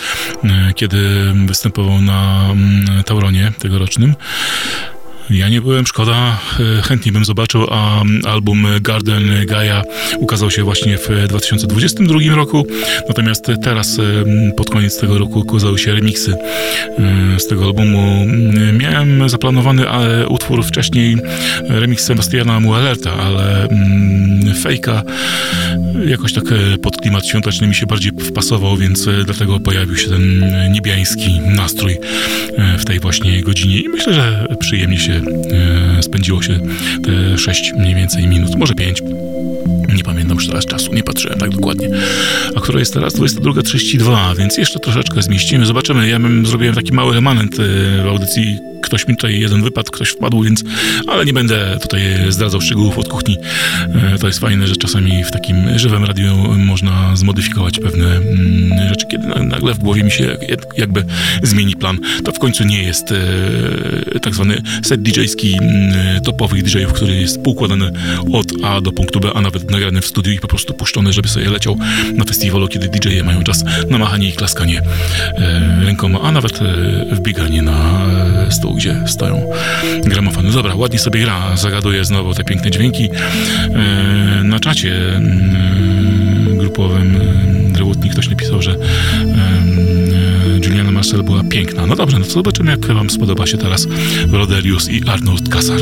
e, kiedy występował na mm, Tauronie tegorocznym? Ja nie byłem, szkoda, chętnie bym zobaczył, a mm, album Garden Gaia ukazał się właśnie w 2022 roku, natomiast teraz e, m, pod koniec tego roku ukazały się remiksy e, z tego albumu. Mm, Miałem zaplanowany utwór wcześniej, remix Sebastiana Muellerta, ale mm, fejka jakoś tak e, pod klimat świąteczny mi się bardziej wpasował, więc e, dlatego pojawił się ten e, niebiański nastrój w tej właśnie godzinie i myślę, że przyjemnie się spędziło się te 6 mniej więcej minut, może 5. Nie pamiętam już teraz czasu, nie patrzyłem tak dokładnie. A która jest teraz? 22.32, więc jeszcze troszeczkę zmieścimy. Zobaczymy. Ja bym zrobiłem taki mały remanent w audycji. Ktoś mi tutaj jeden wypadł, ktoś wpadł, więc... Ale nie będę tutaj zdradzał szczegółów od kuchni. E, To jest fajne, że czasami w takim żywym radiu można zmodyfikować pewne mm, rzeczy, kiedy na- nagle w głowie mi się jak- jakby zmieni plan. To w końcu nie jest e, tak zwany set DJ-ski mm, topowych DJ-ów, który jest poukładany od A do punktu B, a nawet nagrany w studiu i po prostu puszczony, żeby sobie leciał na festiwalu, kiedy DJ-e mają czas na machanie i klaskanie e, rękoma, a nawet wbieganie na stół, gdzie stoją gramofony. Dobra, ładnie sobie gra, zagaduję znowu te piękne dźwięki. E, na czacie mm, grupowym e, Drewutnik ktoś napisał, że em, e, Juliana Marcel była piękna. No dobrze, no to zobaczymy, jak wam spodoba się teraz Rodelius i Arnold Kasar.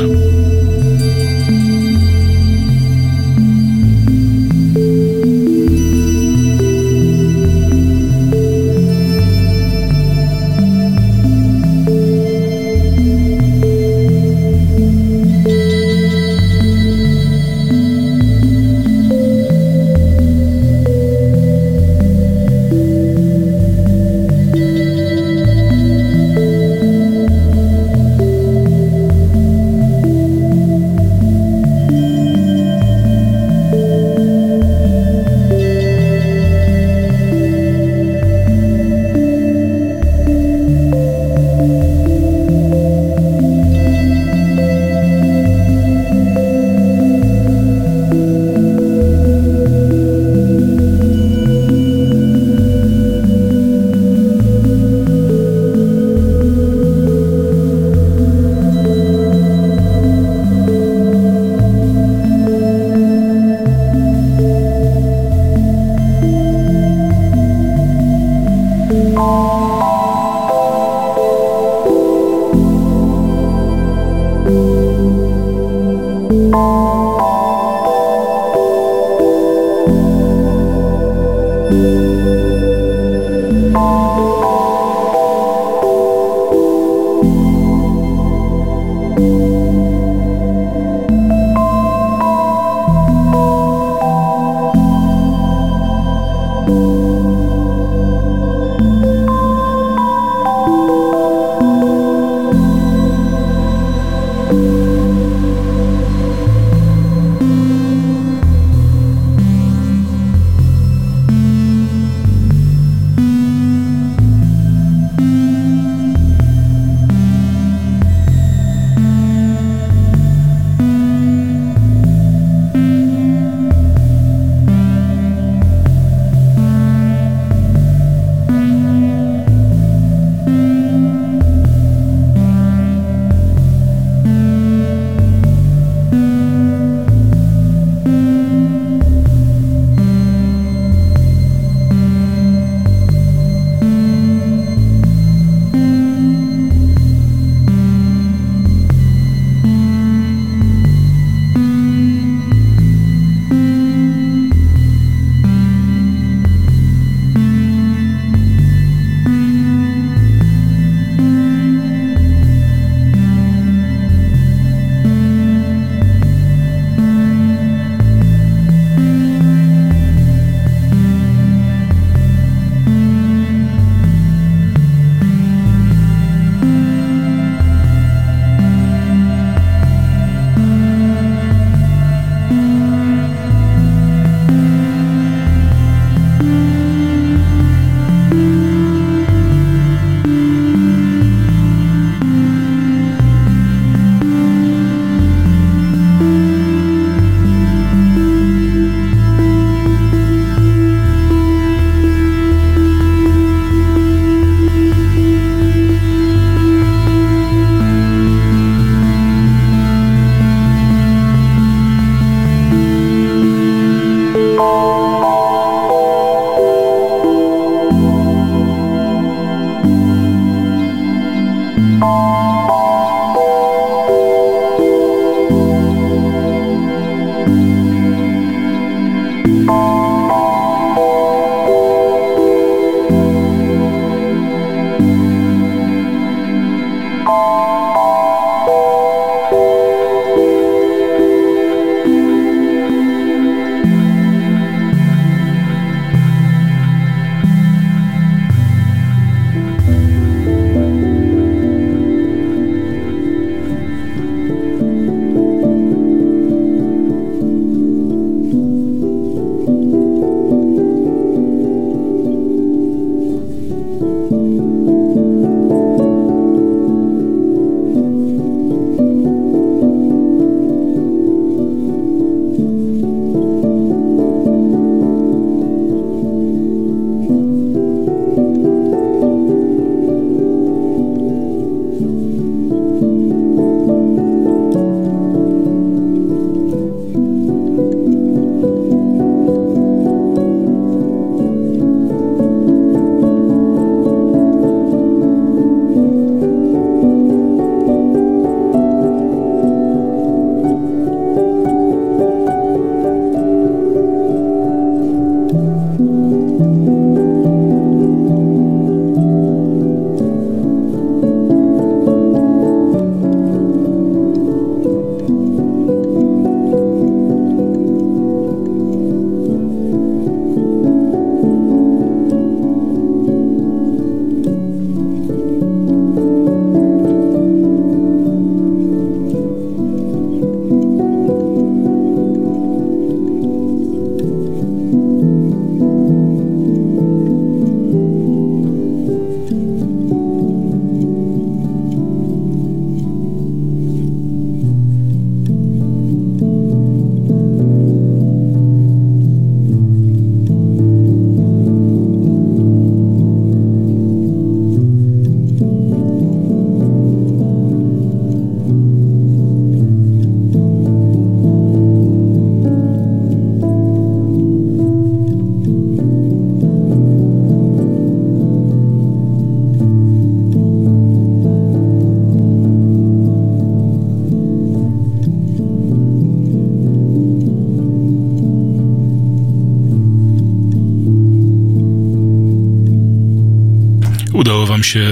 Się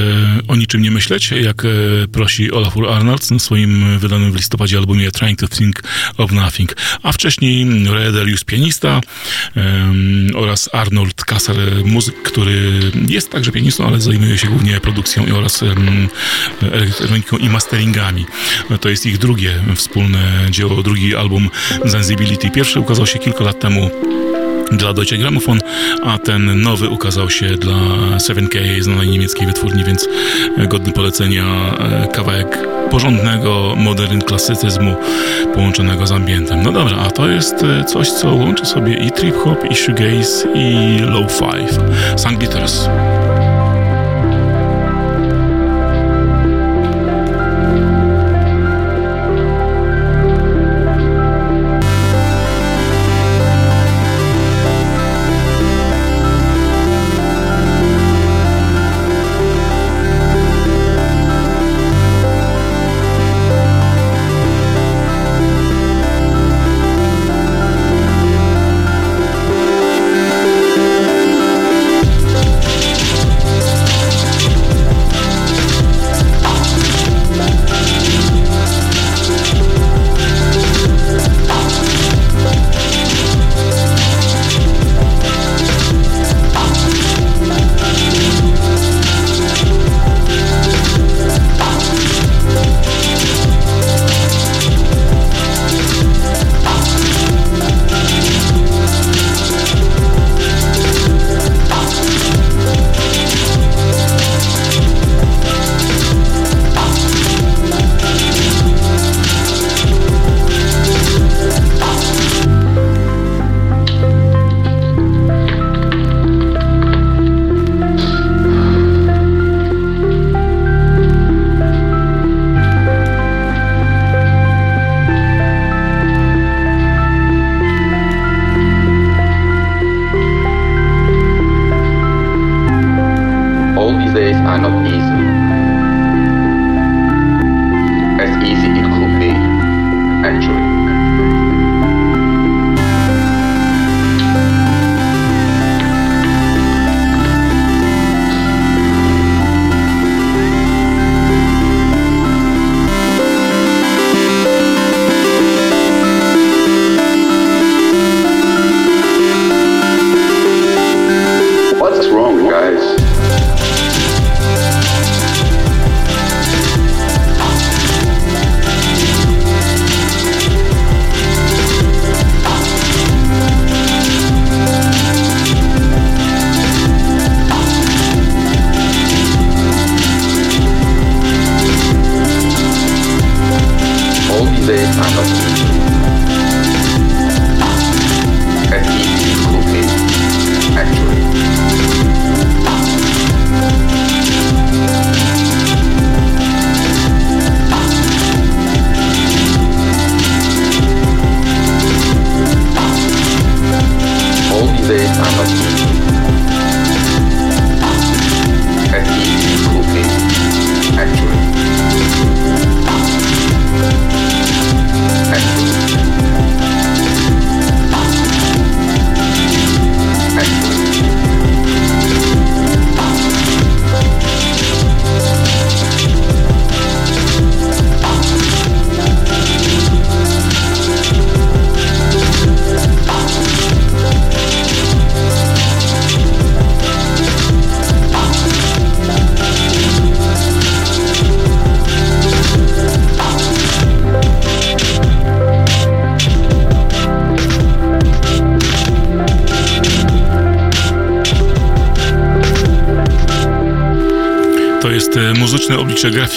o niczym nie myśleć, jak e, prosi Olafur Arnolds na swoim wydanym w listopadzie albumie Trying to Think of Nothing. A wcześniej Ray Delius, pianista em, oraz Arnold Kasser, muzyk, który jest także pianistą, ale zajmuje się głównie produkcją oraz em, elektroniką i masteringami. To jest ich drugie wspólne dzieło, drugi album Sensibility. Pierwszy ukazał się kilka lat temu dla Deutsche Grammophon, a ten nowy ukazał się dla 7K, znanej niemieckiej wytwórni, więc godny polecenia e, kawałek porządnego modern klasycyzmu połączonego z ambientem. No dobra, a to jest e, coś, co łączy sobie i trip-hop, i shoegaze, i low-fi. Sanglitters. All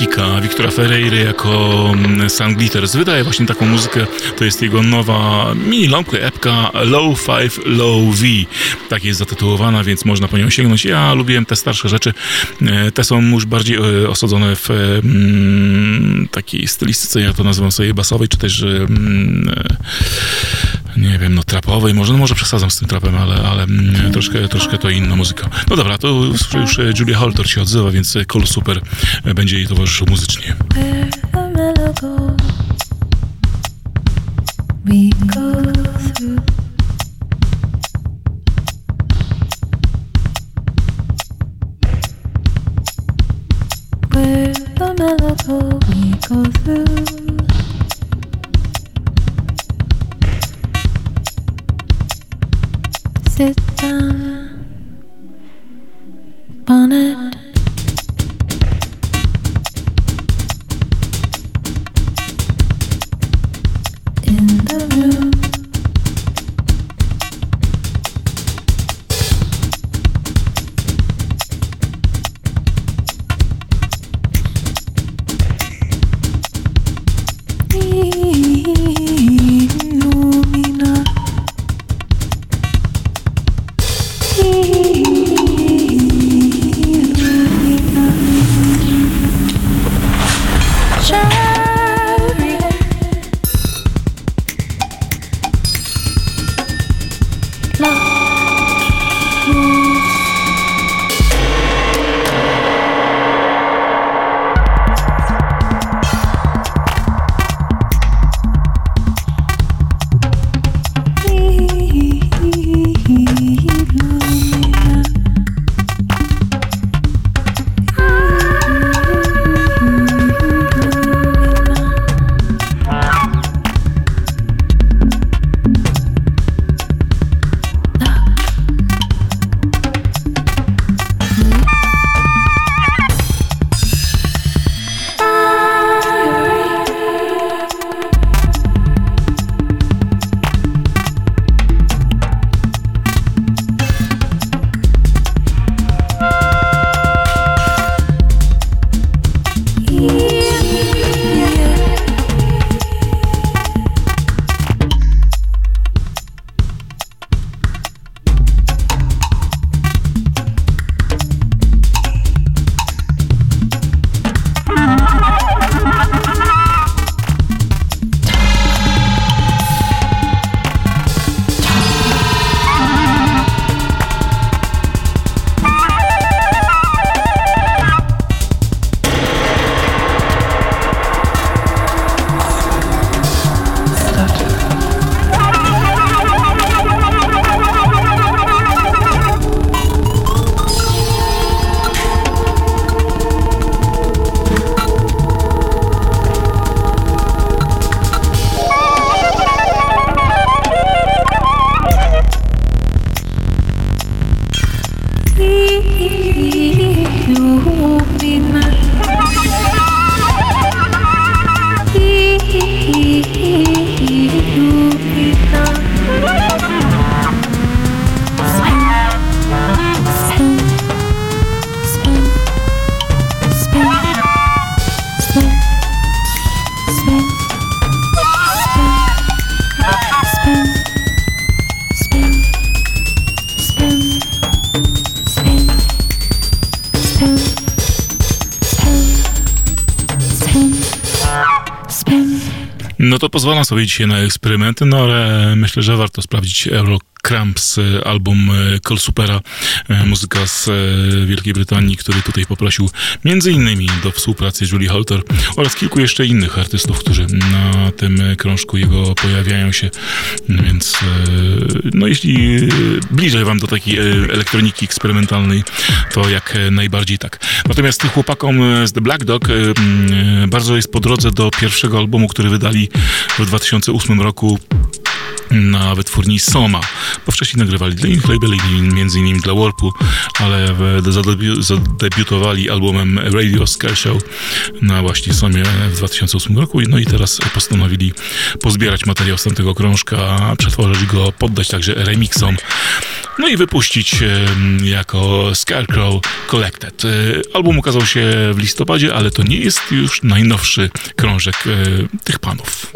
grafika Wiktora Ferreira jako mm, Sun Glitters. Wydaje właśnie taką muzykę. To jest jego nowa mini longplay epka Low 5 Low V. Tak jest zatytułowana, więc można po nią sięgnąć. Ja lubiłem te starsze rzeczy. E, Te są już bardziej e, osadzone w e, mm, takiej stylistyce, ja to nazywam sobie basowej, czy też mm, wiem, no trapowej, może, no może przesadzam z tym trapem, ale, ale mm, troszkę, troszkę to inna muzyka. No dobra, to już, już e, Julia Holter się odzywa, więc e, Call Super e, będzie jej towarzyszył muzycznie. We go through. Where the mellow go, we go through. it. To pozwalam sobie dzisiaj na eksperymenty, no ale myślę, że warto sprawdzić Eurocramps, e, album e, Col Supera, e, muzyka z Wielkiej Brytanii, który tutaj poprosił między innymi do współpracy Julie Holter oraz kilku jeszcze innych artystów, którzy na tym krążku jego pojawiają się, więc no jeśli bliżej wam do takiej elektroniki eksperymentalnej, to jak najbardziej tak. Natomiast chłopakom e, z The Black Dog bardzo jest po drodze do pierwszego albumu, który wydali w 2008 roku na wytwórni Soma, bo wcześniej nagrywali dla między innymi dla Warpu, ale zadebiutowali albumem Radio Scare Show na właśnie Somie w 2008 roku, no i teraz postanowili pozbierać materiał z tamtego krążka, przetworzyć go, poddać także remixom, no i wypuścić jako Scarecrow Collected. E, Album ukazał się w listopadzie, ale to nie jest już najnowszy krążek e, tych panów.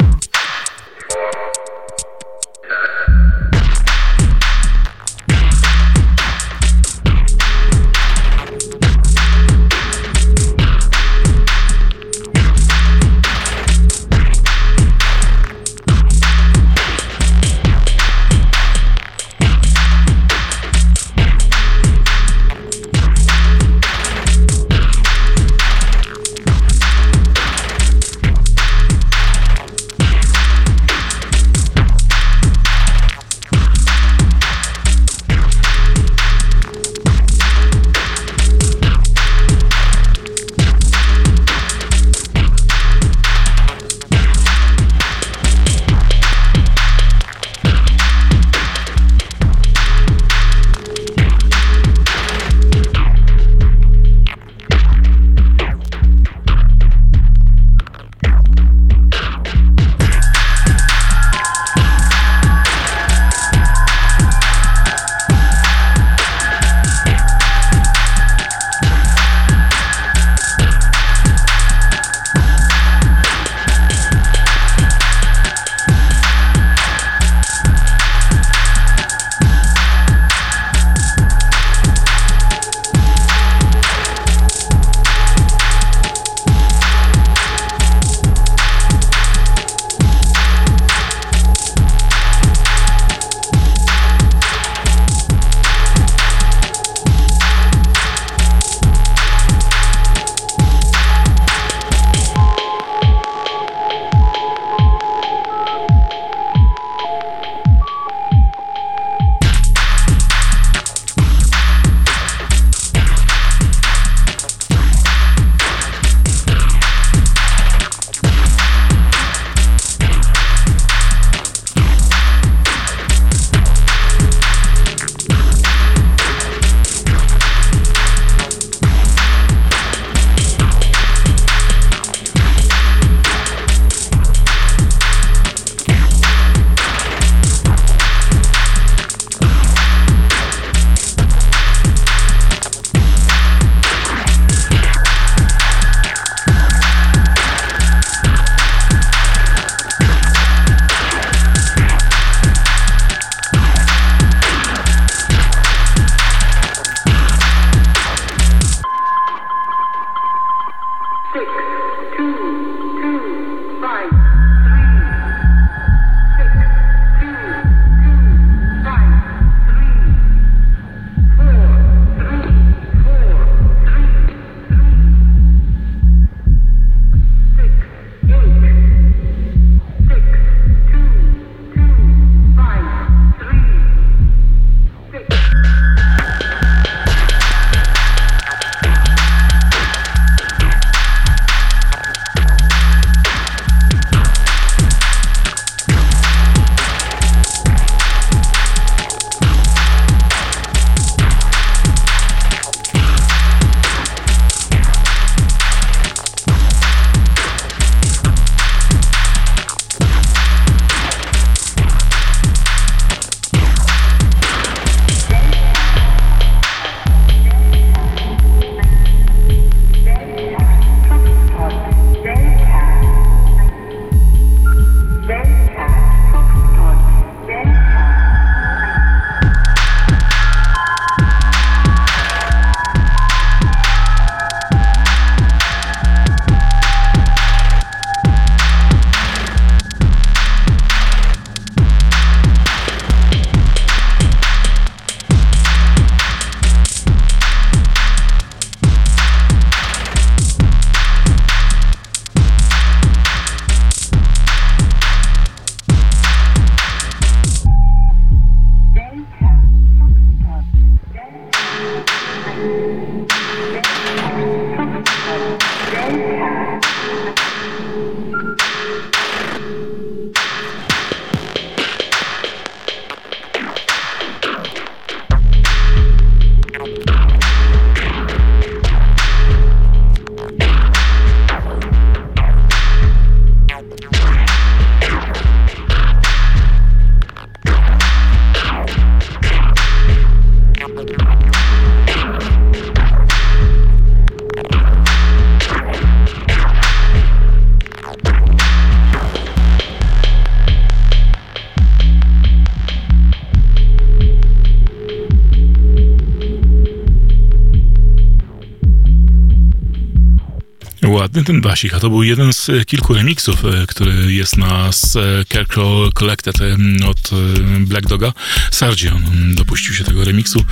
Ten basik, a to był jeden z e, kilku remixów, e, który jest na Scarecrow Collected e, od e, Black Doga. Sargion dopuścił się tego remixu.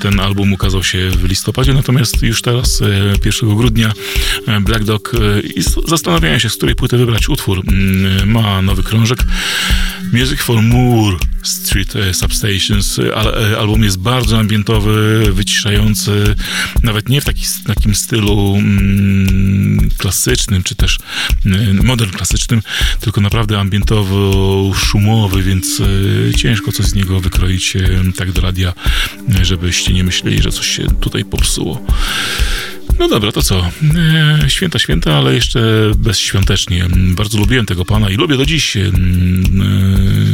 Ten album ukazał się w listopadzie, natomiast już teraz, e, 1 grudnia, Black Dog i zastanawiałem się, z której płyty wybrać utwór. Mm, Ma nowy krążek. Music for Moore Street Substations. Al- Album jest bardzo ambientowy, wyciszający, nawet nie w taki, takim stylu mm, klasycznym, czy też mm, modern klasycznym, tylko naprawdę ambientowo-szumowy, więc e, ciężko coś z niego wykroić e, tak do radia, e, żebyście nie myśleli, że coś się tutaj popsuło. No dobra, to co? Święta, święta, ale jeszcze bezświątecznie. Bardzo lubiłem tego pana i lubię do dziś,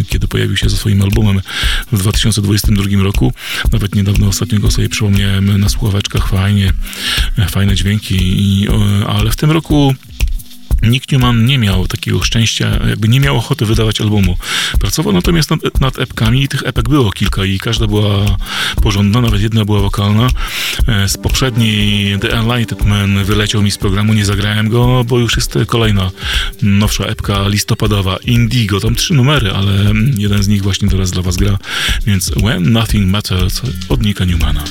kiedy pojawił się ze swoim albumem w 2022 roku. Nawet niedawno ostatnio go sobie przypomniałem na słuchaweczkach, fajnie, fajne dźwięki, i, ale w tym roku Nick Newman nie miał takiego szczęścia, jakby nie miał ochoty wydawać albumu. Pracował natomiast nad, nad epkami i tych epek było kilka i każda była porządna, nawet jedna była wokalna. E, Z poprzedniej The Enlightened Man wyleciał mi z programu, nie zagrałem go, bo już jest kolejna nowsza epka listopadowa Indigo. Tam trzy numery, ale jeden z nich właśnie teraz dla was gra, więc When Nothing Matters od Nicka Newmana.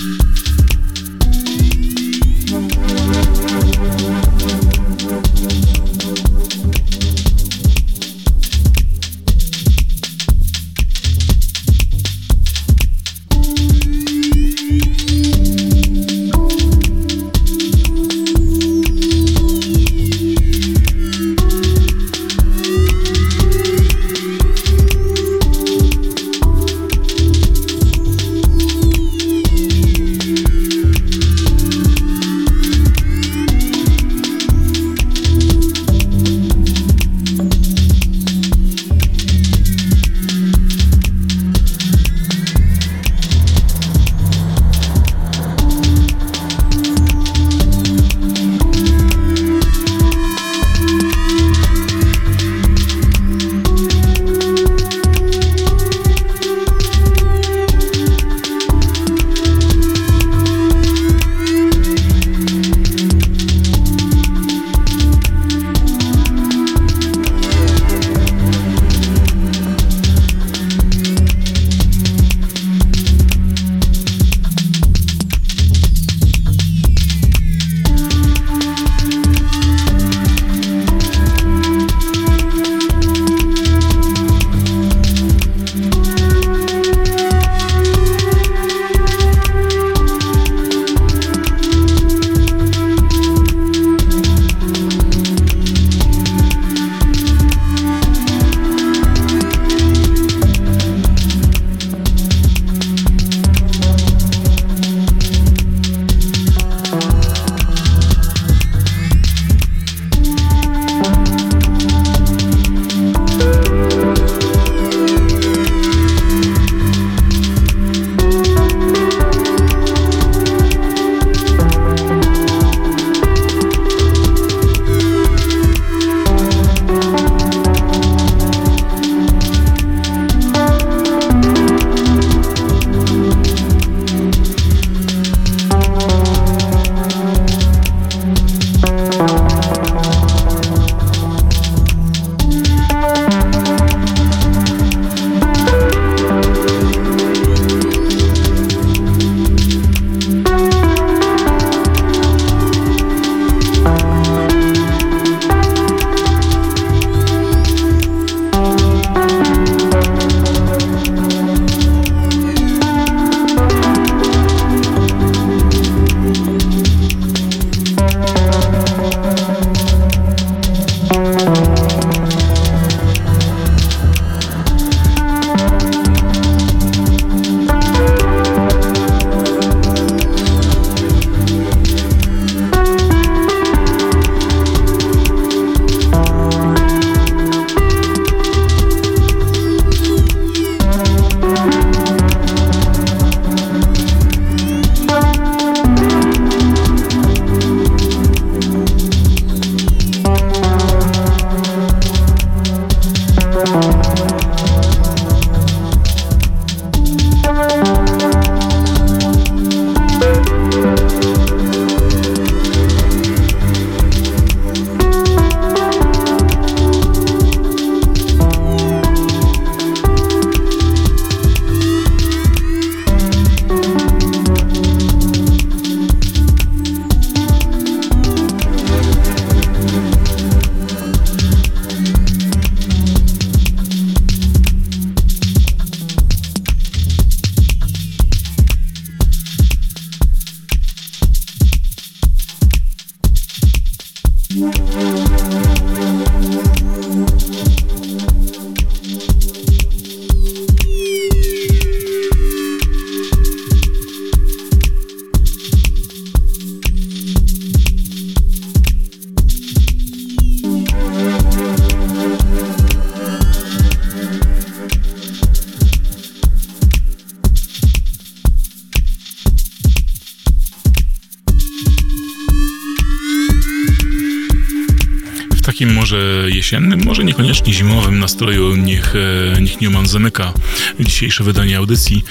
W takim może jesiennym, może niekoniecznie zimowym nastroju niech, e, niech Newman zamyka dzisiejsze wydanie audycji.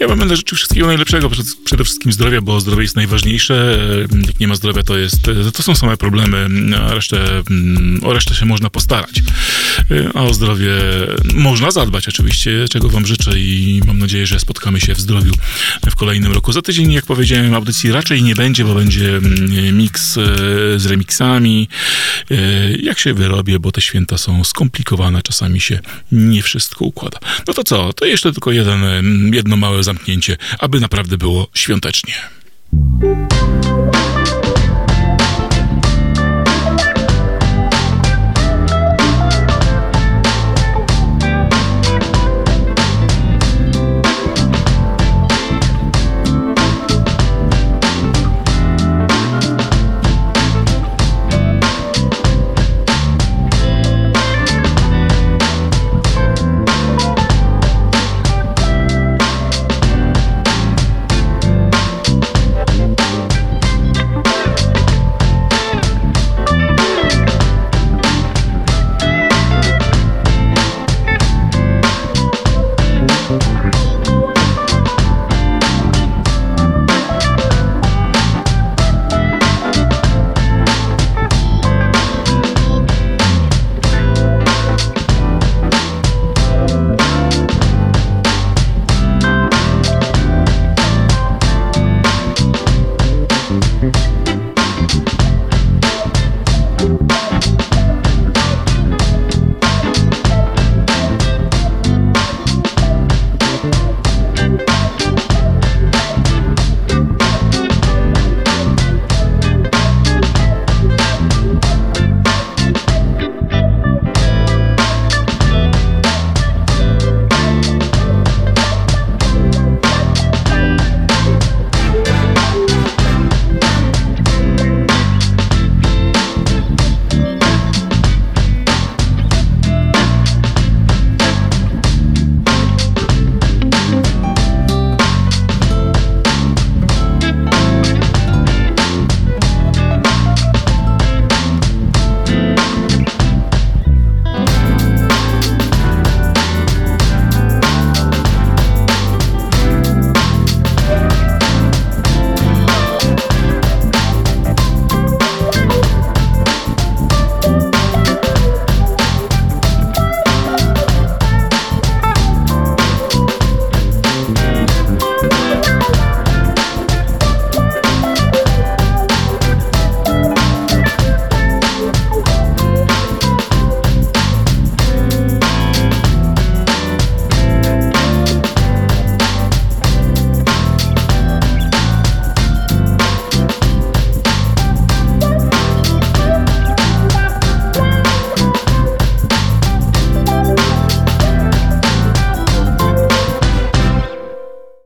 Ja wam będę życzył wszystkiego najlepszego, przed, przede wszystkim zdrowia, bo zdrowie jest najważniejsze. E, Jak nie ma zdrowia, to, jest, e, to są same problemy, a resztę, mm, o resztę się można postarać. E, A o zdrowie można zadbać oczywiście, czego wam życzę i mam nadzieję, że spotkamy się w zdrowiu w kolejnym roku. Za tydzień, jak powiedziałem, audycji raczej nie będzie, bo będzie mm, miks e, z remixami. E, Jak się wyrobię, bo te święta są skomplikowane, czasami się nie wszystko układa. No to co? To jeszcze tylko jeden, em, jedno małe zamknięcie, aby naprawdę było świątecznie.